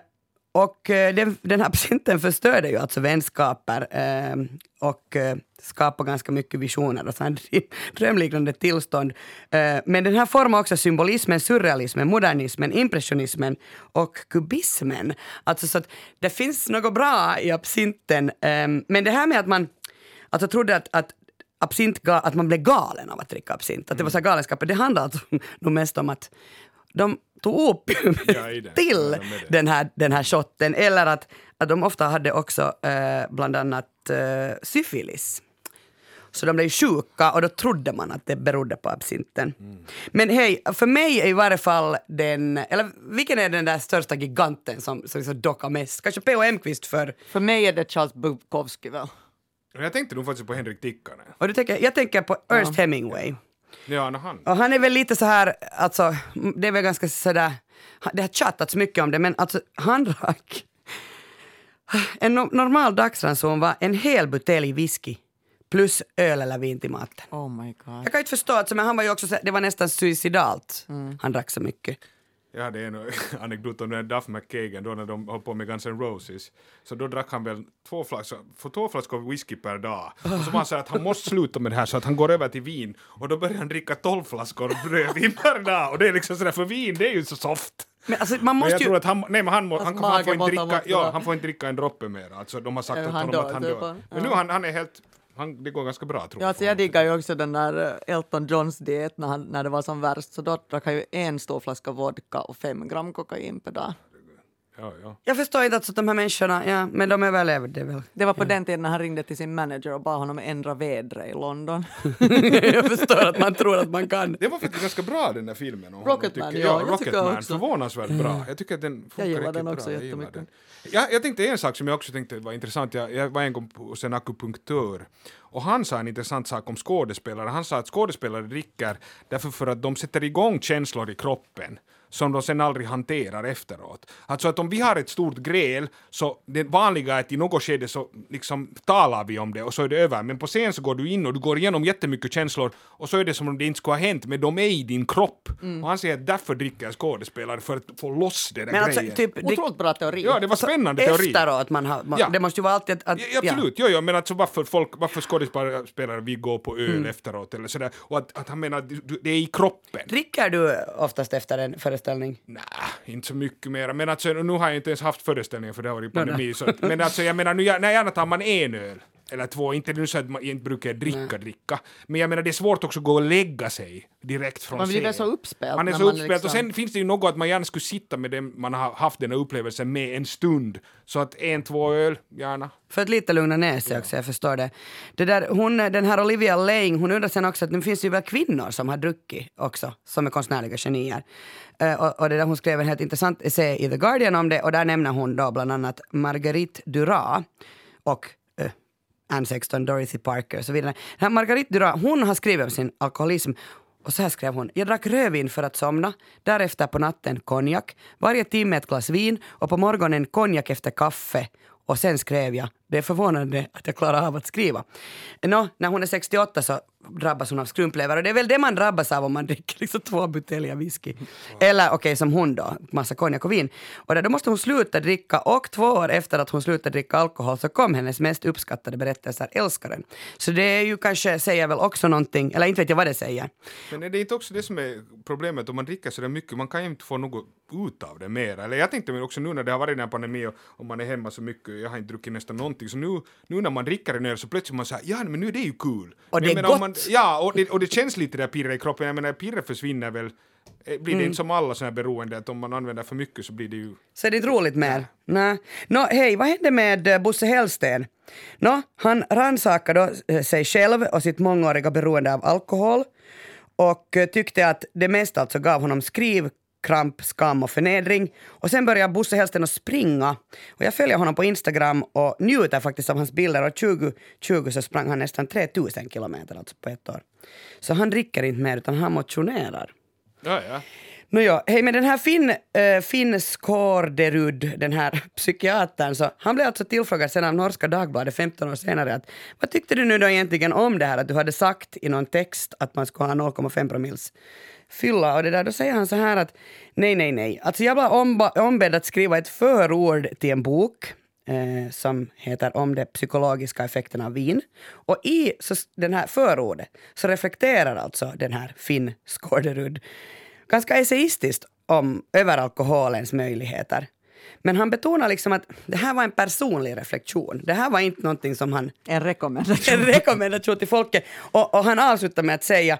och äh, den, den här absinten förstörde ju alltså vänskaper och äh, skapade ganska mycket visioner och sådana drömliknande tillstånd. Men den här formar också symbolismen, surrealismen, modernismen, impressionismen och kubismen. Alltså så att det finns något bra i absinten. Men det här med att man alltså trodde att, att absint, att man blev galen av att dricka absint. Att det var så här galenskaper. Det handlar alltså nog mest om att de tog opium Ja, till Ja, den här, den här shotten. Eller att, att de ofta hade också eh, bland annat eh, syfilis. Så de blev sjuka och då trodde man att det berodde på absinten. Mm. Men hej, för mig är i varje fall den, eller vilken är den där största giganten som, som liksom dockar mest? Kanske P.O. Enquist för, För mig är det Charles Bukowski väl? Jag tänkte nog faktiskt på Henrik Tikkanen. och du tänker, jag tänker på Ernst Hemingway. Ja, no, han. Och han är väl lite så här, alltså, det är väl ganska sådär, det har tjatats mycket om det, men alltså han drack en no- normal dagsranson var en hel butelj whisky plus öl eller vin till maten. Oh my god. Jag kan inte förstå, alltså, men han var ju också, så, det var nästan suicidalt. Han drack så mycket. Jag hade en anekdot om den Duff McKagan då när de höll på med Guns N' Roses. Så då drack han väl två flaskor, för två flaskor whisky per dag. Och så var han så att han måste sluta med det här så att han går över till vin. Och då börjar han dricka 12 flaskor rödvin per dag. Och det är liksom sådär, för vin det är ju så soft. Men alltså, man Men måste jag ju... tror att han, nej men han, må, han, han, får inte dricka, ja, han får inte dricka en droppe mer. Alltså de har sagt åt han honom dör, att han typ, dör. ja. Men nu han, han är helt, han, det går ganska bra tror Ja, jag. alltså jag diggar ju också den där eh, Elton Johns diet när, han, när det var som värst. Så då drack han ju en stor flaska vodka och fem gram kokain per dag. Ja, ja. Jag förstår inte alltså de här människorna, ja, men de överlevde väl. Det var på den tiden när han ringde till sin manager och bad honom ändra vädret i London. jag förstår att man tror att man kan. Det var faktiskt ganska bra den där filmen. om Rocketman, honom, tycker ja, jag. jag tycker Rocketman, förvånansvärt bra. Jag tycker att den funkar Jag gillar den också bra. Jag gillar jättemycket. den. Jag, jag tänkte en sak som jag också tänkte var intressant. Jag, jag var en gång hos en akupunktör och han sa en intressant sak om skådespelare. Han sa att skådespelare dricker därför för att de sätter igång känslor i kroppen som de sen aldrig hanterar efteråt. Alltså att om vi har ett stort gräl så det vanliga är att i något skede så liksom talar vi om det och så är det över. Men på scen så går du in och du går igenom jättemycket känslor och så är det som om det inte skulle ha hänt men de är i din kropp. Och han säger att därför dricker skådespelare för att få loss det där Men alltså, grejen. typ, det, Otroligt bra teori. Ja, det var spännande teori. efteråt man har, man, Ja. det måste ju vara alltid att... att Ja, absolut, jo, jo, men alltså varför, folk, varför skådespelare vill gå på öl efteråt eller sådär. Och att, att han menar att det är i kroppen. Dricker du oftast efter en föreställning? Nej, inte så mycket mer. Men alltså, nu har jag inte ens haft föreställningar för det har varit Nej, pandemi. Så, att- men alltså jag menar, nu, när gärna tar man en öl. Eller två, inte nu så att man inte brukar dricka, dricka. Men jag menar det är svårt också att gå och lägga sig direkt från Man blir väl så uppspelt Man är så man uppspelt och liksom- sen finns det ju något att man gärna skulle sitta med den man har haft den här upplevelsen med en stund. Så att en, två öl, gärna. För att lite lugna ner sig också, jag förstår det. det där, hon, den här Olivia Lang, hon undrar sen också att nu finns det ju väl kvinnor som har druckit också, som är konstnärliga genier. Eh, och, och det där, hon skrev en helt intressant essä i The Guardian om det och där nämner hon då bland annat Marguerite Duras och eh, Anne Sexton, Dorothy Parker och så vidare. Den här Marguerite Duras, hon har skrivit om sin alkoholism och så här skrev hon. Jag drack rödvin för att somna, därefter på natten konjak, varje timme ett glas vin och på morgonen konjak efter kaffe. Och sen skrev jag. Det är förvånande att jag klarar av att skriva. Nå, när hon är 68 så drabbas hon av skrumplever och det är väl det man drabbas av om man dricker liksom två buteljer whisky. Eller okej, som hon då, massa konjak och vin. Och där, då måste hon sluta dricka och två år efter att hon slutade dricka alkohol så kom hennes mest uppskattade berättelser, Älskaren. Så det är ju kanske, säger väl också någonting, eller inte vet jag vad det säger. Men är det inte också det som är problemet om man dricker så där mycket, man kan ju inte få något ut av det mer. Eller jag tänkte också nu när det har varit den här pandemi och, och man är hemma så mycket, jag har inte druckit nästan någonting, så nu, nu när man dricker en öl så plötsligt man säger ja men nu är det ju kul. Och Men det är om Man, ja, och det, och det känns lite där pirret i kroppen, jag menar pirret försvinner väl, Eh, blir det Mm. inte som alla sådana här beroende att om man använder för mycket så blir det ju Så är det inte roligt mer? Nej. Nå, hej, vad hände med eh, Bosse Hellsten? Nå, han rannsakade då eh, sig själv och sitt mångåriga beroende av alkohol och tyckte att det mesta alltså gav honom skriv, kramp, skam och förnedring. Och sen börjar Bosse Hellsten att springa. Och jag följer honom på Instagram och njuter faktiskt av hans bilder. Och 2020 så sprang han nästan 3000 kilometer alltså på ett år. Så han dricker inte mer utan han motionerar. Ja, ja. Nåja, hej men den här Finn, äh, Finn Skårderud, den här psykiatern, så han blev alltså tillfrågad sen av Norska Dagbladet 15 år senare att vad tyckte du nu då egentligen om det här att du hade sagt i någon text att man skulle ha 0,5 promils fylla och det där, då säger han så här att nej, nej, nej. Alltså jag blev omba, ombedd att skriva ett förord till en bok eh, som heter Om de psykologiska effekterna av vin. Och i så, den här förordet så reflekterar alltså den här Finn Skårderud ganska essayistiskt om över alkoholens möjligheter. Men han betonar liksom att det här var en personlig reflektion. Det här var inte någonting som han... En rekommendation. En rekommendation till folket. Och, och han avslutar med att säga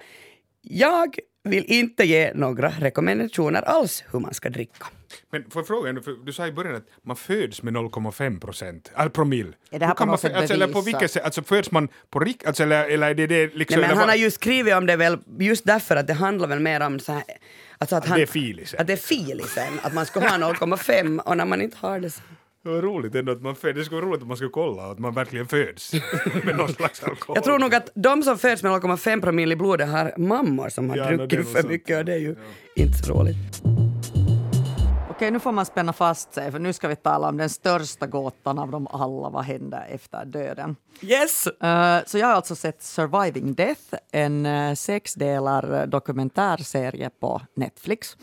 jag vill inte ge några rekommendationer alls hur man ska dricka. Men får jag fråga, för du sa i början att man föds med 0,5 procent, äh, promille. Är det här på kan man, något sätt alltså, eller på bevisat? vilket sätt, alltså föds man på rikt, alltså, eller, eller är det det liksom... Nej, men han har ju skrivit om det väl just därför att det handlar väl mer om så här, alltså att, Att han, det är filisen. Att det är filisen, att man ska ha 0,5 och när man inte har det så... Det var roligt ändå att man föds, det skulle vara roligt att man skulle kolla att man verkligen föds med någon slags alkohol. Jag tror nog att de som föds med 0,5 promille i blodet har mammor som har Ja, druckit för mycket och det är ju inte så roligt. Okej, nu får man spänna fast sig, för nu ska vi tala om den största gåtan av dem alla. Vad händer efter döden? Yes! Eh, så jag har alltså sett Surviving Death, en uh, sexdelar dokumentärserie på Netflix.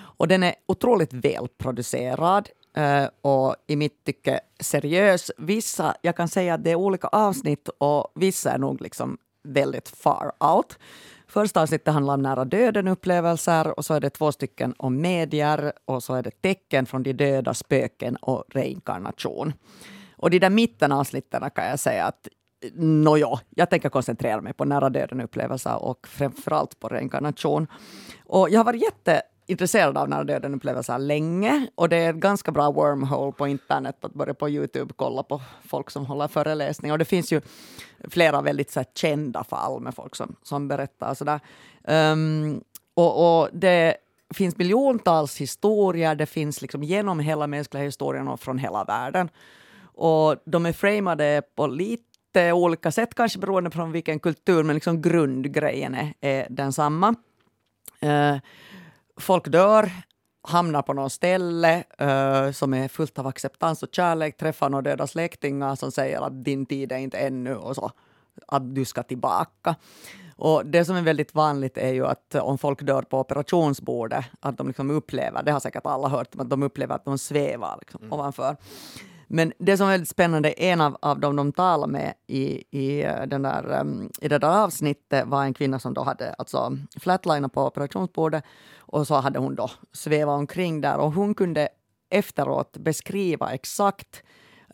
Och den är otroligt välproducerad eh, och i mitt tycke seriös. Vissa, jag kan säga att det är olika avsnitt och vissa är nog liksom väldigt far out. Första avsnittet handlar om nära döden-upplevelser och så är det två stycken om medier och så är det tecken från de döda, spöken och reinkarnation. Och de där mittenavsnitten kan jag säga att Nåja, jag tänker koncentrera mig på nära döden-upplevelser och framförallt på reinkarnation. Och jag har varit jätte intresserad av nära döden-upplevelser länge och det är ett ganska bra wormhole på internet att börja på Youtube kolla på folk som håller föreläsningar. Och det finns ju flera väldigt så här, kända fall med folk som, som berättar sådär. Um, ehm, och, och det finns miljontals historier, det finns liksom genom hela mänskliga historien och från hela världen. Och de är framade på lite olika sätt, kanske beroende på vilken kultur, men liksom grundgrejen är, är densamma. Uh, folk dör, hamnar på något ställe eh, som är fullt av acceptans och kärlek, träffar några döda släktingar som säger att din tid är inte ännu och så, att du ska tillbaka. Och det som är väldigt vanligt är ju att om folk dör på operationsbordet, att de liksom upplever, det har säkert alla hört, att de upplever att de svävar liksom ovanför. Men det som är väldigt spännande, en av, av dem de talade med i, i, eh, den där, um, i det där avsnittet var en kvinna som då hade alltså flatlinat på operationsbordet och så hade hon då svävat omkring där och hon kunde efteråt beskriva exakt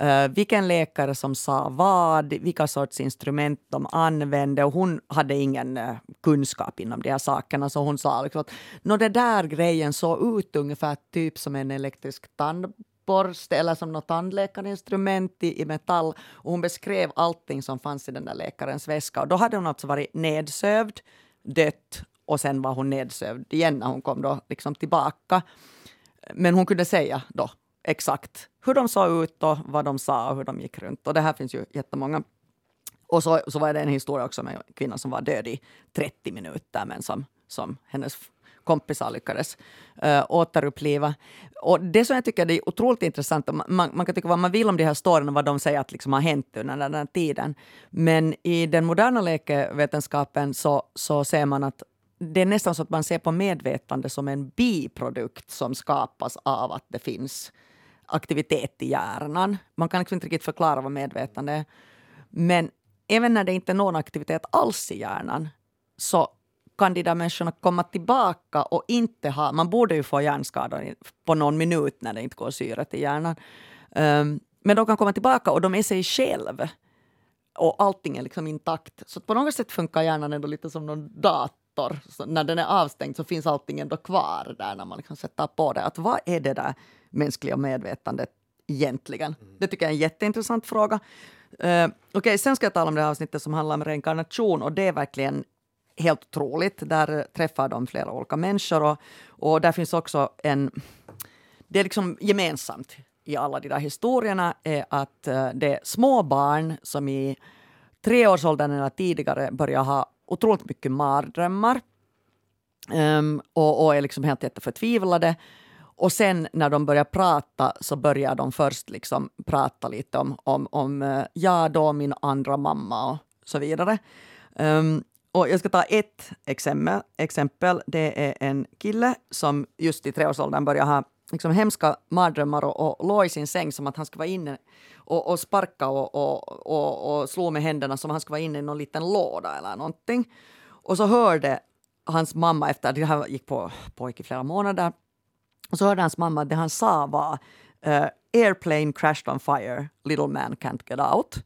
Uh, vilken läkare som sa vad, vilka sorts instrument de använde och hon hade ingen uh, kunskap inom de här sakerna. Så hon sa liksom att "Nå, det där grejen såg ut ungefär typ som en elektrisk tandborste borste eller som något tandläkarinstrument i, i metall och hon beskrev allting som fanns i den där läkarens väska och då hade hon alltså varit nedsövd, dött och sen var hon nedsövd igen när hon kom då liksom tillbaka. Men hon kunde säga då exakt hur de såg ut och vad de sa och hur de gick runt. Och det här finns ju jättemånga. Och så, så var det en historia också med en kvinna som var död i 30 minuter men som, som hennes kompisar lyckades äh, återuppliva. Och det som jag tycker är otroligt intressant, och man, man kan tycka vad man vill om de här storyn och vad de säger att liksom har hänt under den här tiden. Men i den moderna läkevetenskapen så, så ser man att det är nästan så att man ser på medvetande som en biprodukt som skapas av att det finns aktivitet i hjärnan. Man kan liksom inte riktigt förklara vad medvetande är. Men även när det inte är någon aktivitet alls i hjärnan så kan de där människorna komma tillbaka och inte ha... Man borde ju få hjärnskador på någon minut när det inte går syre till hjärnan. Um, men de kan komma tillbaka och de är sig själv. Och allting är liksom intakt. Så på något sätt funkar hjärnan ändå lite som någon dator. Så när den är avstängd så finns allting ändå kvar där när man liksom sätter på det. Att vad är det där mänskliga medvetandet egentligen? Det tycker jag är en jätteintressant fråga. Uh, Okej, sen ska jag tala om det här avsnittet som handlar om reinkarnation och det är verkligen helt otroligt. Där träffar de flera olika människor och, och där finns också en... Det är liksom gemensamt i alla de där historierna är att eh, det är små barn som i treårsåldern eller tidigare börjar ha otroligt mycket mardrömmar. Um, och, och är liksom helt jätteförtvivlade. Och sen när de börjar prata så börjar de först liksom prata lite om, om, om eh, ja då min andra mamma och så vidare. Um, och jag ska ta ett exempel. exempel. Det är en kille som just i treårsåldern börjar ha liksom hemska mardrömmar och, och låg i sin säng som att han ska vara inne och, och sparka och, och, och, och slå med händerna som att han ska vara inne i någon liten låda eller någonting. Och så hörde hans mamma efter, det här gick på, pojk i flera månader, och så hörde hans mamma att det han sa var uh, “Airplane crashed on fire, little man can't get out”.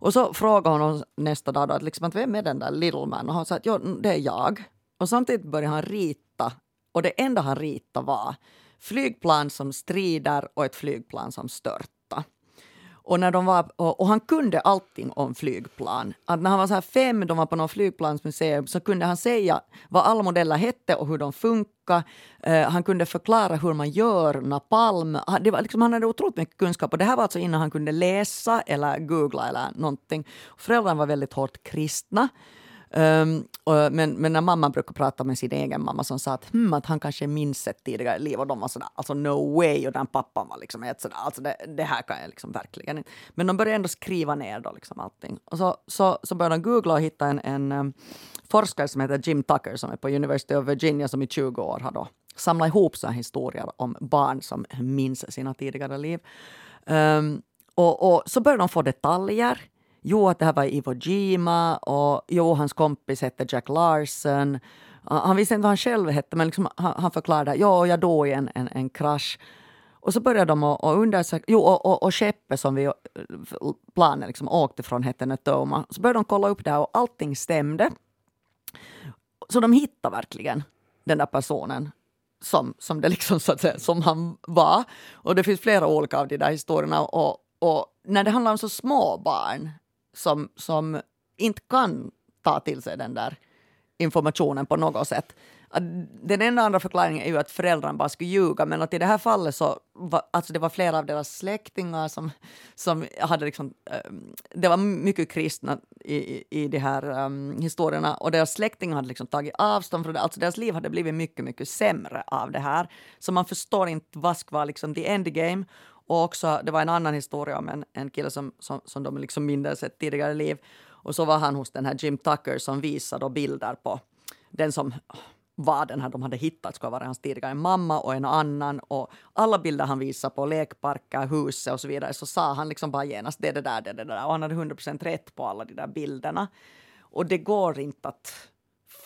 Och så frågade hon nästa dag då, att liksom, att vem är den där little man? Och han sa att jo, det är jag. Och samtidigt började han rita och det enda han ritade var flygplan som strider och ett flygplan som stört. Och, när de var, och, och, han kunde allting om flygplan. Att när han var så här fem, de var på något flygplansmuseum, så kunde han säga vad alla modeller hette och hur de funkar. Uh, han kunde förklara hur man gör napalm. Han, det var liksom, han hade otroligt mycket kunskap och det här var alltså innan han kunde läsa eller googla eller någonting. Föräldrarna var väldigt hårt kristna. Um, och, men, men när mamma brukar prata med sin egen mamma som sa att, hmm, att han kanske minns ett tidigare liv och de var sådär, alltså no way och den pappan var liksom ett sådär, alltså det, det, här kan jag liksom verkligen inte. Men de började ändå skriva ner då liksom allting. Och så, så, så började de googla och hitta en, en um, forskare som heter Jim Tucker som är på University of Virginia som i 20 år har då samlat ihop sådana historier om barn som minns sina tidigare liv. Um, och, och så började de få detaljer jo, att det här var Iwo Jima och jo, hans kompis hette Jack Larson. Ah, han visste inte vad han själv hette, men liksom, han, han förklarade ja, jag dog i en, en, en krasch. Och så började de att undersöka, jo, och, och, och skeppet som vi eh, planen liksom åkte från hette Natoma. Så började de kolla upp det här och allting stämde. Så de hittade verkligen den där personen som, som, det liksom, så att säga, som han var. Och det finns flera olika av de där historierna. Och, och när det handlar om så små barn som, som inte kan ta till sig den där informationen på något sätt. Den enda andra förklaringen är ju att föräldrarna bara skulle ljuga men att i det här fallet så var alltså det var flera av deras släktingar som, som hade liksom, ehm, det var mycket kristna i, i, i de här um, historierna och deras släktingar hade liksom tagit avstånd från det, alltså deras liv hade blivit mycket, mycket sämre av det här. Så man förstår inte vad ska vara liksom the endgame och också, det var en annan historia om en, en kille som, som, som de liksom mindes ett tidigare liv. Och så var han hos den här Jim Tucker som visade bilder på den som var den här de hade hittat ska vara hans tidigare mamma och en annan. Och alla bilder han visade på lekparker, huset och så vidare så sa han liksom bara genast det, det där, det, det där. Och han hade 100% rätt på alla de där bilderna. Och det går inte att...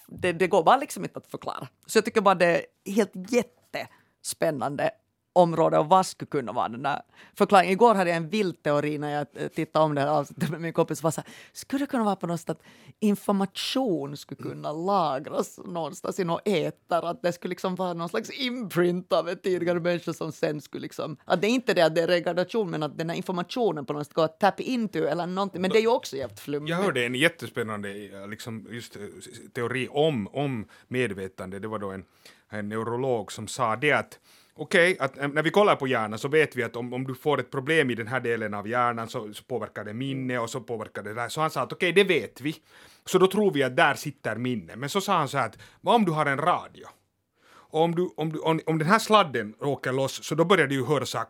Det, det går bara liksom inte att förklara. Så jag tycker bara det är helt jättespännande område och vad skulle kunna vara den där förklaringen. Igår hade jag en vild teori när jag tittade om det här avsnittet med min kompis. Var så här, skulle det kunna vara på något sätt att information skulle kunna lagras någonstans i något äter? Att det skulle liksom vara någon slags imprint av en tidigare människa som sen skulle liksom... Att det är inte det att det är regradation men att den här informationen på något sätt går att tap into eller någonting. Men det är ju också jävligt flummigt. Jag hörde en jättespännande eh, liksom, just, eh, teori om, om medvetande. Det var då en, en neurolog som sa det att okej, okay, att eh, när vi kollar på hjärnan så vet vi att om, om du får ett problem i den här delen av hjärnan så, så påverkar det minne och så påverkar det där. Så han sa att okej, okay, det vet vi. Så då tror vi att där sitter minne. Men så sa han så här att vad om du har en radio? Och om, du, om, du, om, om den här sladden åker loss så då börjar du ju höra så här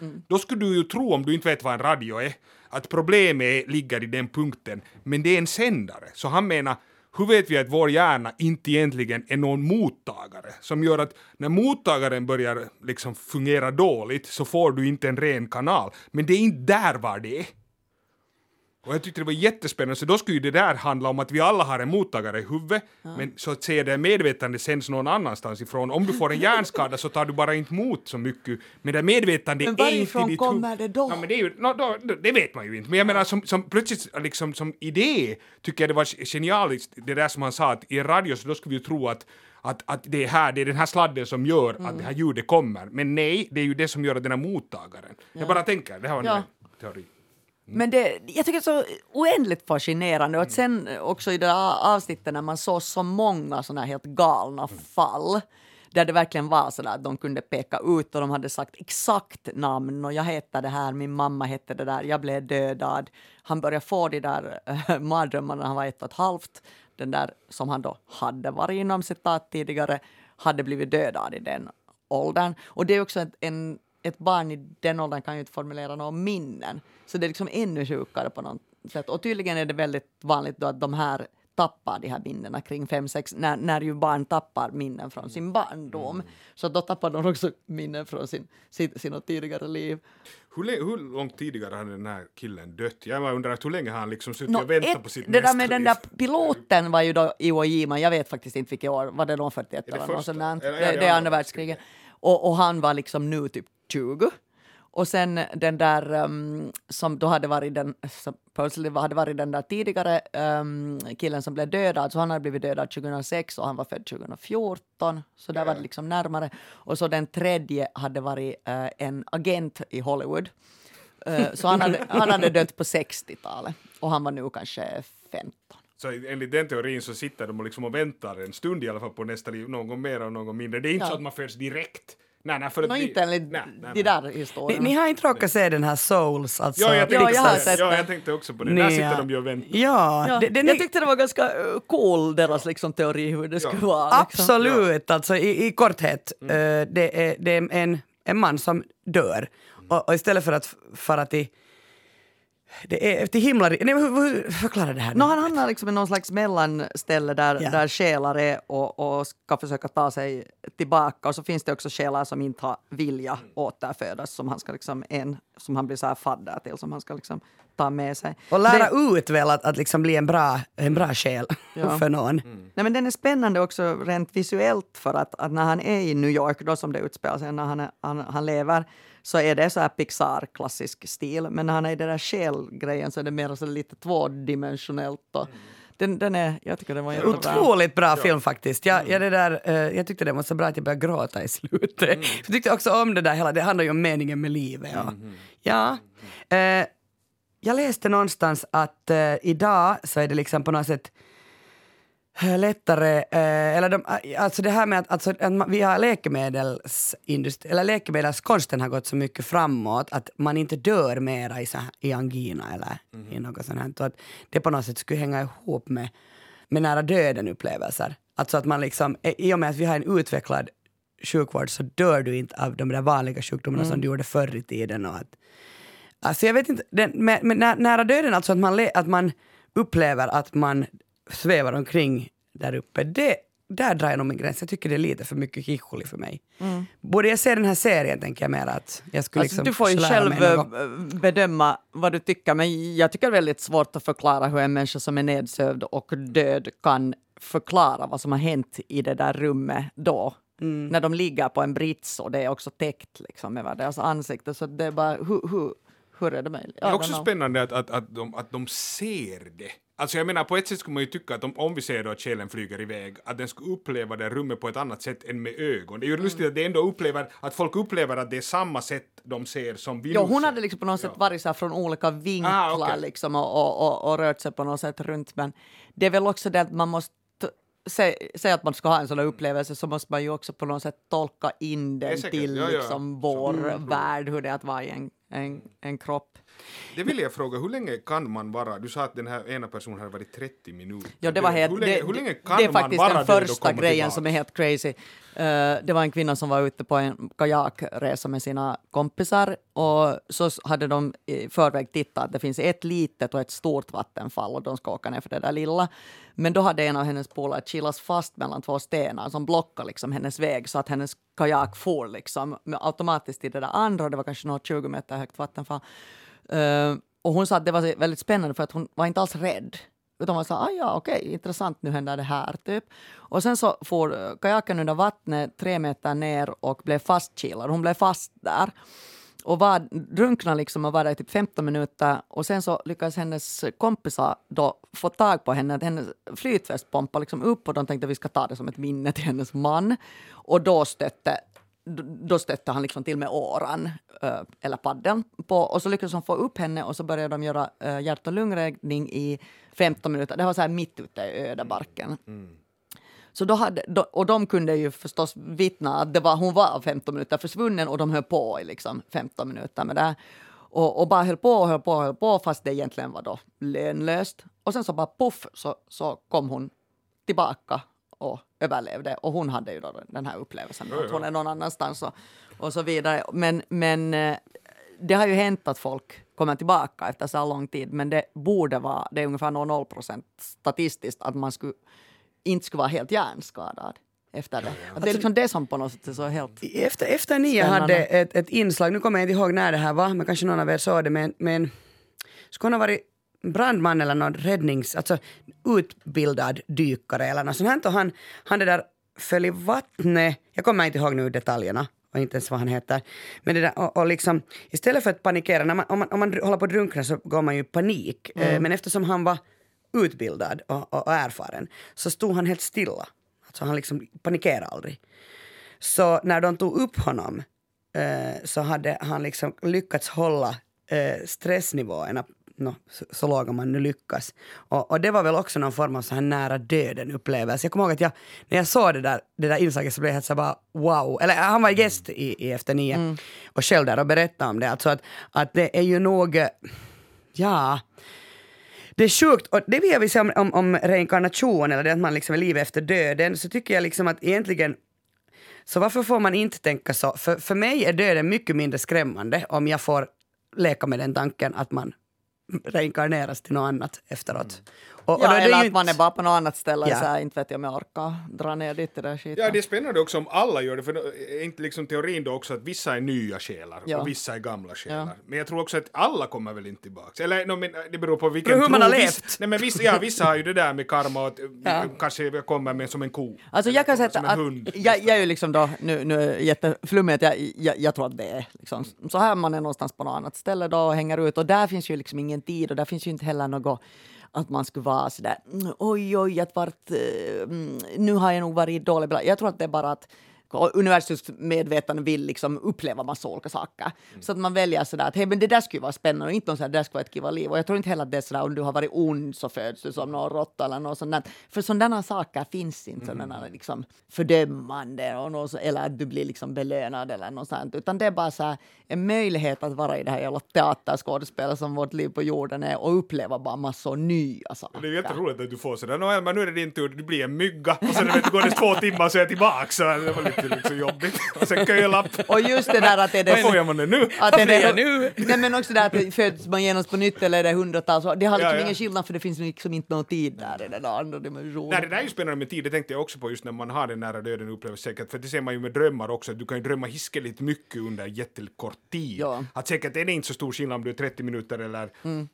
mm. Då skulle du ju tro, om du inte vet vad en radio är, att problemet ligger i den punkten, men det är en sändare. Så han menar hur vet vi att vår hjärna inte egentligen är någon mottagare som gör att när mottagaren börjar liksom fungera dåligt så får du inte en ren kanal. Men det är inte där var det är. Och jag tyckte det var jättespännande, så då skulle ju det där handla om att vi alla har en mottagare i huvudet, ja. men så att säga det medvetande sänds någon annanstans ifrån. Om du får en hjärnskada så tar du bara inte emot så mycket, men det medvetande men är inte i ditt kommer det då? Ja, men det, är ju, no, då, det vet man ju inte, men jag menar som, som plötsligt liksom som idé tycker jag det var genialiskt det där som han sa att i radio så då skulle vi tro att att, att det är här, det är den här sladden som gör mm. att det här ljudet kommer. Men nej, det är ju det som gör att den här mottagaren. Ja. Jag bara tänker, det här var en ja. teori. Men det, jag tycker det är så oändligt fascinerande. Och att sen också i det här avsnittet när man såg så många såna helt galna fall där det verkligen var så att de kunde peka ut och de hade sagt exakt namn och jag heter det här, min mamma hette det där, jag blev dödad. Han började få de där äh, mardrömmarna när han var ett och ett halvt den där som han då hade varit inom citat tidigare, hade blivit dödad i den åldern. Och det är också ett, en, ett barn i den åldern kan ju inte formulera några minnen. Så det är liksom ännu sjukare på något sätt. Och tydligen är det väldigt vanligt då att de här tappar de här minnena kring fem sex när, när ju barn tappar minnen från sin barndom. Så då tappar de också minnen från sin, sin, sina tidigare liv. Hur, hur långt tidigare hade den här killen dött? Jag undrar hur länge har han liksom suttit Nå, och väntat ett- på sitt det där med den liv? där piloten var ju då Iwo Jima, jag vet faktiskt inte vilket år, var det nog 41 Är det eller något sånt Det, det det är andra världskriget. Och, och han var liksom nu typ 20. Och sen den där um, som då hade varit den, hade varit den där tidigare um, killen som blev dödad, så han hade blivit dödad 2006 och han var född 2014, så där var det liksom närmare. Och så den tredje hade varit eh, en agent i Hollywood. Eh, så han hade, han hade dött på 60-talet och han var nu kanske 15. Så enligt den teorin så sitter de och, liksom och väntar en stund i alla fall på nästa liv, någon mer och någon mindre. Det är inte Ja. så att man föds direkt. Nej, nej, för att Nå, vi- inte enligt nej, nej, de nej. där Ni, historierna. ni har inte råkat se den här Souls, alltså Ja, jag tänkte, Ja, jag har också- sett ja, den. jag tänkte också på det. Där sitter de ju och väntar. Ja, Ja, det, den jag tyckte det var ganska eh, cool, deras liksom, teori hur det skulle vara. Liksom. absolut, alltså i, i korthet. Mm. eh, det, är, det är en, en man som dör. Och, och istället för att fara till det är till himlar... Nej, hur, hur förklara det här? nu? No, han hamnar liksom i någon slags mellanställe där, Ja. där själar är och, och ska försöka ta sig tillbaka. Och så finns det också själar som inte har vilja återfödas, som han ska liksom en, som han blir så här fadder till, som han ska liksom ta med sig. Och lära Det- ut väl att, att liksom bli en bra, en bra själ Ja. för någon. Nej, men den är spännande också rent visuellt för att, att när han är i New York, då som det utspelar sig, när han, han, han lever, så är det så här Pixar-klassisk stil. Men när han är i den där själgrejen så är det mer så lite tvådimensionellt. Och den, den är, jag tycker den var jättebra. Otroligt bra film faktiskt. Jag, jag, det där, eh, jag tyckte det var så bra att jag började gråta i slutet. Jag tyckte också om det där hela, det handlar ju om meningen med livet. Och, Ja. Eh, jag läste någonstans att eh, idag så är det liksom på något sätt eh, lättare, eh, eller de, eh, alltså det här med att, alltså, att vi har läkemedelsindustri, eller läkemedelskonsten har gått så mycket framåt att man inte dör mera i, så i angina eller i något sånt här. Och att det på något sätt skulle hänga ihop med, med nära döden upplevelser. Alltså att man liksom, eh, i och med att vi har en utvecklad sjukvård så dör du inte av de där vanliga sjukdomarna som du gjorde förr i tiden. Och att, Alltså jag vet inte, den, men, men nä- nära döden, alltså att man, att man upplever att man svävar omkring där uppe, det, där drar jag nog min gräns. Jag tycker det är lite för mycket kicholi för mig. Borde jag se den här serien tänker jag mer att jag skulle Alltså, liksom du får ju själv eh, bedöma vad du tycker, men jag tycker det är väldigt svårt att förklara hur en människa som är nedsövd och död kan förklara vad som har hänt i det där rummet då. Mm. När de ligger på en brits och det är också täckt liksom, över deras ansikte. Så det är bara, hur, hur, hur är det möjligt? Det är också spännande att, att, att, de, att de ser det. Alltså jag menar på ett sätt skulle man ju tycka att om, om vi ser då att själen flyger iväg, att den skulle uppleva det rummet på ett annat sätt än med ögon. Det är ju lustigt att det ändå upplever, att folk upplever att det är samma sätt de ser som vi nu hon hade liksom på något sätt varit så här från olika vinklar Ah, okej. liksom och, och, och, och rört sig på något sätt runt. Men det är väl också det att man måste Säg, att man ska ha en sån där upplevelse så måste man ju också på något sätt tolka in den säkert, till ja, ja. liksom vår värld, hur det är att vara i en, en, en kropp. Det vill jag fråga, hur länge kan man vara, du sa att den här ena personen hade varit 30 minuter. Ja, det var helt, hur länge, det, hur länge kan det är man faktiskt den första grejen tillbaka? som är helt crazy. Eh, det var en kvinna som var ute på en kajakresa med sina kompisar och så hade de i förväg tittat att det finns ett litet och ett stort vattenfall och de ska åka ner för det där lilla. Men då hade en av hennes polare kilas fast mellan två stenar som blockade liksom hennes väg så att hennes kajak for liksom automatiskt till det där andra och det var kanske något 20 meter högt vattenfall. Eh, och hon sa att det var väldigt spännande för att hon var inte alls rädd. Utan man sa, ah, ja okej, intressant, nu händer det här. Typ. Och sen så får eh, kajaken under vattnet tre meter ner och blev fastkilad. Hon blev fast där. Och var, drunknade liksom och var där i typ 15 minuter. Och sen så lyckades hennes kompisar då få tag på henne. Att hennes flytväst pompade liksom upp och de tänkte att vi ska ta det som ett minne till hennes man. Och då stötte då stötte han liksom till med åran, eh, eller paddeln, på, och så lyckades de få upp henne och så började de göra uh, hjärt och lungräddning i 15 minuter. Det var så här mitt ute i ödemarken. Så då hade, och de kunde ju förstås vittna att det var, hon var 15 minuter försvunnen och de höll på i liksom 15 minuter med det. Och, och bara höll på och höll på och höll på fast det egentligen var då lönlöst. Och sen så bara poff så, så kom hon tillbaka och överlevde. Och hon hade ju då den här upplevelsen Ja, att hon ja. är någon annanstans och, och så vidare. Men, men eh, det har ju hänt att folk kommer tillbaka efter så här lång tid. Men det borde vara, det är ungefär 0 procent statistiskt att man skulle, inte skulle vara helt hjärnskadad efter det. Att det är liksom det som på något sätt är så helt... Efter, efter nio Spännande. hade ett, ett inslag, nu kommer jag inte ihåg när det här var, men kanske någon av er såg det, men, men skulle hon ha varit brandman eller någon räddnings, alltså utbildad dykare eller något sånt här. Och han, han det där föll i vattnet, jag kommer inte ihåg nu detaljerna och inte ens vad han heter. Men det där, och, och liksom, istället för att panikera, när man, om, man, om man håller på att drunkna så går man ju i panik. Eh, Men eftersom han var utbildad och, och, och erfaren så stod han helt stilla. Alltså han liksom panikerade aldrig. Så när de tog upp honom eh, så hade han liksom lyckats hålla eh, stressnivåerna no, så, så låga man nu lyckas. Och, och det var väl också någon form av så här nära döden upplevelse. Jag kommer ihåg att jag, när jag såg det där, det där inslaget så blev jag helt så bara wow. Eller han var gäst i, i Efter nio och själv där och berättade om det. Alltså att, att det är ju nog, ja, det är sjukt, och det vi vill säga om, om, om reinkarnation eller det att man liksom är liv efter döden, så tycker jag liksom att egentligen så varför får man inte tänka så? För, för mig är döden mycket mindre skrämmande om jag får leka med den tanken att man reinkarneras till något annat efteråt. Mm. Och, och Ja, då är det eller ju att man är inte- bara på något annat ställe. Ja. Så här, inte vet jag om jag orkar dra ner dit det där skiten. Ja, det är spännande också om alla gör det, för är inte liksom teorin då också att vissa är nya själar Ja. och vissa är gamla själar. Ja. Men jag tror också att alla kommer väl inte tillbaks. Eller no, men det beror på vilken Beror hur man tro. har Viss- levt. Nej, men vissa, ja, vissa har ju det där med karma och att Ja. kanske jag kommer med som en ko. Alltså jag kan säga som att, en hund. jag, jag är ju liksom då, nu, nu är jag jätteflummig, att jag, jag, jag tror att det är liksom så här man är någonstans på något annat ställe då och hänger ut och där finns ju liksom ingen tid och där finns ju inte heller något att man skulle vara sådär mm, oj oj att vart, eh, mm, nu har jag nog varit dålig. Jag tror att det är bara att och universums medvetande vill liksom uppleva massa olika saker. Så att man väljer sådär att hej, men det där skulle vara spännande och inte någon sådär, det där skulle vara ett kiva liv. Och jag tror inte heller att det är sådär om du har varit ond så föds du som någon råtta eller något sånt där. För sådana saker finns inte, sådana liksom fördömande och något, eller att du blir liksom belönad eller något sånt. Utan det är bara så här, en möjlighet att vara i det här jävla teaterskådespelet som vårt liv på jorden är och uppleva bara massor nya saker. Det är jätteroligt att du får sådär, nu är det din tur, du blir en mygga och sen vet går det två timmar så är jag tillbaka. Så det var lite liksom jobbigt. Och sen kölapp. Och just det där att det är Vad det får jag man det nu? Att det är nu? Nej men också det att föds man genast på nytt eller är det hundratals år. Det har liksom Ja, ja. ingen skillnad för det finns liksom inte någon tid där i den där andra dimensionen. Nej, det där är ju spännande med tid, det tänkte jag också på just när man har den nära döden upplevelse säkert, för det ser man ju med drömmar också, att du kan ju drömma hiskeligt mycket under jättekort tid. Ja. Att säkert är det inte så stor skillnad om du är 30 minuter eller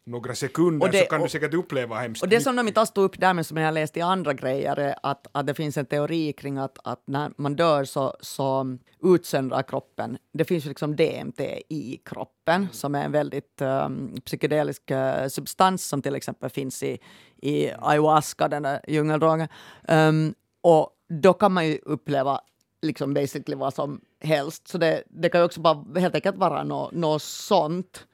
några sekunder, det- så kan du och- säkert uppleva hemskt Och det som de inte alls tog upp där, men som jag har läst i andra grejer, är att, att det finns en teori kring att, att när man dör så, så utsöndrar kroppen, det finns ju liksom DMT i kroppen som är en väldigt um, psykedelisk eh, substans som till exempel finns i, i ayahuasca, den där djungeldrogen. Um, och då kan man ju uppleva liksom basically vad som helst. Så det, det kan ju också bara helt enkelt vara något nå sånt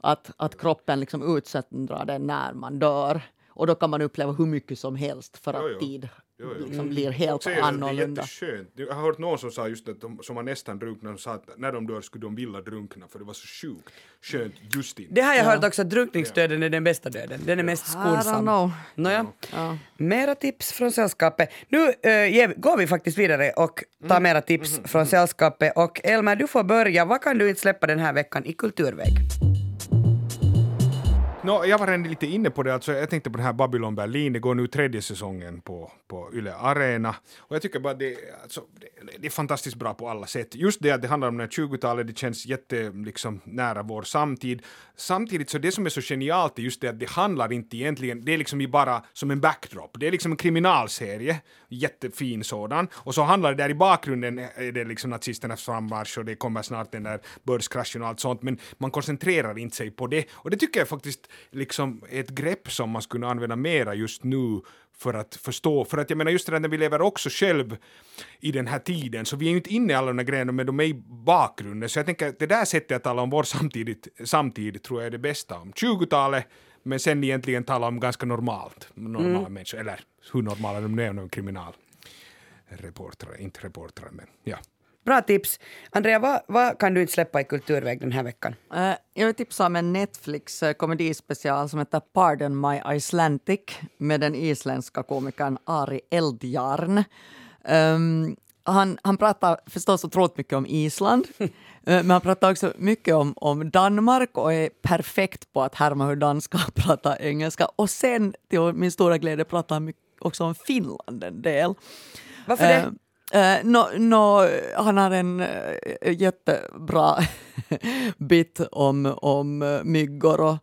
att, att kroppen liksom utsöndrar det när man dör. Och då kan man uppleva hur mycket som helst för att Jo, jo. tid Jo, jo. liksom blir helt Säger att Det är annorlunda. jätteskönt. Jag har hört någon som sa just att de som har nästan drunknat, sa att när de dör skulle de vilja drunkna för det var så sjukt skönt just inte. Det har jag hört också, att drunkningsdöden är den bästa döden. Den är mest I don't skonsam. Nåja. Ja. Mera tips från sällskapet. Nu äh, går vi faktiskt vidare och tar mera tips från sällskapet. Och Elmer, du får börja. Vad kan du inte släppa den här veckan i kulturväg? No, jag var redan lite inne på det, alltså, jag tänkte på det här Babylon Berlin, det går nu tredje säsongen på, på Yle Arena. Och jag tycker bara det, alltså, det, det är fantastiskt bra på alla sätt. Just det att det handlar om det här 20-talet, det känns jätte liksom, nära vår samtid. Samtidigt så det som är så genialt är just det att det handlar inte egentligen, det är liksom bara som en backdrop. Det är liksom en kriminalserie, jättefin sådan. Och så handlar det där i bakgrunden, är det liksom nazisternas frammarsch och det kommer snart den där börskraschen och allt sånt, men man koncentrerar inte sig på det. Och det tycker jag faktiskt liksom ett grepp som man skulle använda mera just nu för att förstå, för att jag menar just det där när vi lever också själv i den här tiden, så vi är ju inte inne i alla de här grejerna, men de är i bakgrunden. Så jag tänker att det där sättet att tala om vår samtidigt, samtid tror jag är det bästa om 20-talet, men sen egentligen tala om ganska normalt, normala människor, eller hur normala de nu är, de kriminal reportrar, inte reportrar, men ja. Bra tips. Andrea, vad, vad kan du inte släppa i kulturväg den här veckan? Eh, jag vill tipsa om en Netflix eh, komedispecial som heter Pardon My Icelandic med den isländska komikern Ari Eldjarn. Um, han, han pratar förstås otroligt mycket om Island, eh, men han pratar också mycket om, om Danmark och är perfekt på att härma hur danskar pratar engelska. Och sen, till min stora glädje, pratar han också om Finland en del. Varför det? Uh, no, no, han har en uh, jättebra bit om, om eh, myggor. Och,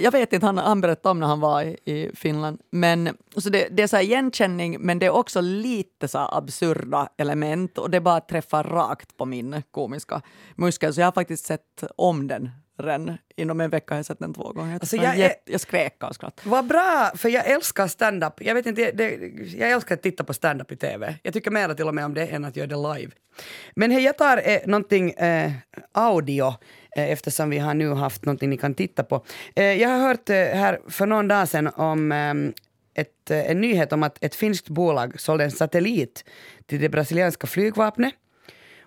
jag vet inte, han, han berättade om när han var i, i Finland. Men, så det, det är så igenkänning, men det är också lite så absurda element och det bara träffar rakt på min komiska muskel. Så jag har faktiskt sett om den den. Inom en vecka har jag sett den två gånger. Alltså jag, jag, jag skrek av skratt. Vad bra, för jag älskar stand-up. Jag, vet inte, det, jag älskar att titta på stand-up i TV. Jag tycker mer till och med om det än att göra det live. Men hej, jag tar eh, någonting eh, audio eh, eftersom vi har nu haft någonting ni kan titta på. Eh, jag har hört eh, här för någon dag sedan om eh, ett, eh, en nyhet om att ett finskt bolag sålde en satellit till det brasilianska flygvapnet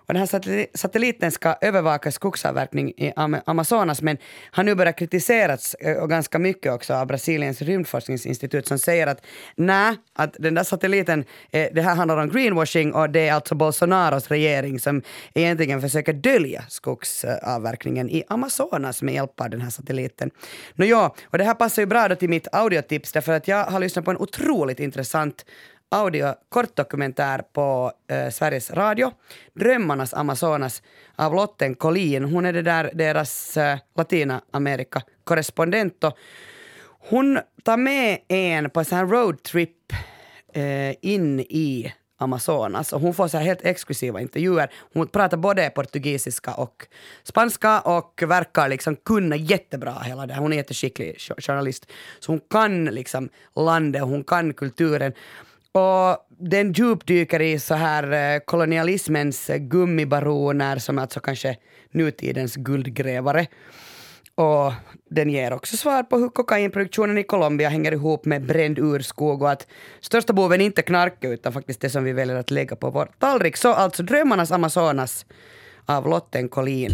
och den här satelliten ska övervaka skogsavverkning i Amazonas men har nu börjat kritiserats eh, och ganska mycket också av Brasiliens rymdforskningsinstitut som säger att nej, att den där satelliten, eh, det här handlar om greenwashing och det är alltså Bolsonaros regering som egentligen försöker dölja skogsavverkningen i Amazonas med hjälp av den här satelliten. Nå ja, och det här passar ju bra då till mitt audiotips därför att jag har lyssnat på en otroligt intressant audio kortdokumentär på eh, Sveriges Radio. Drömmarnas Amazonas av Lotten Collin. Hon är det där deras eh, Latinamerika-korrespondent. Hon tar med en på en sån här roadtrip eh, in i Amazonas och hon får så här helt exklusiva intervjuer. Hon pratar både portugisiska och spanska och verkar liksom kunna jättebra hela det. Hon är jätteskicklig journalist. Så hon kan liksom landet, hon kan kulturen. Och den djupdyker i så här eh, kolonialismens eh, gummibaroner som alltså kanske nutidens guldgrävare. Och den ger också svar på hur kokainproduktionen i Colombia hänger ihop med bränd urskog och att största boven inte knark utan faktiskt det som vi väljer att lägga på vår tallrik. Så alltså Drömmarnas Amazonas av Lotten Collin.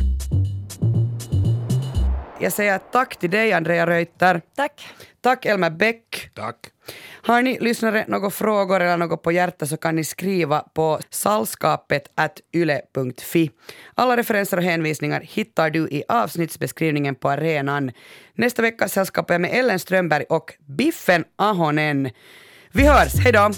Jag säger tack till dig Andrea Reuter. Tack. Tack Elmer Bäck. Tack. Har ni lyssnare några frågor eller något på hjärtat så kan ni skriva på salskapet.yle.fi. Alla referenser och hänvisningar hittar du i avsnittsbeskrivningen på arenan. Nästa vecka sällskapar jag med Ellen Strömberg och Biffen Ahonen. Vi hörs, hej då!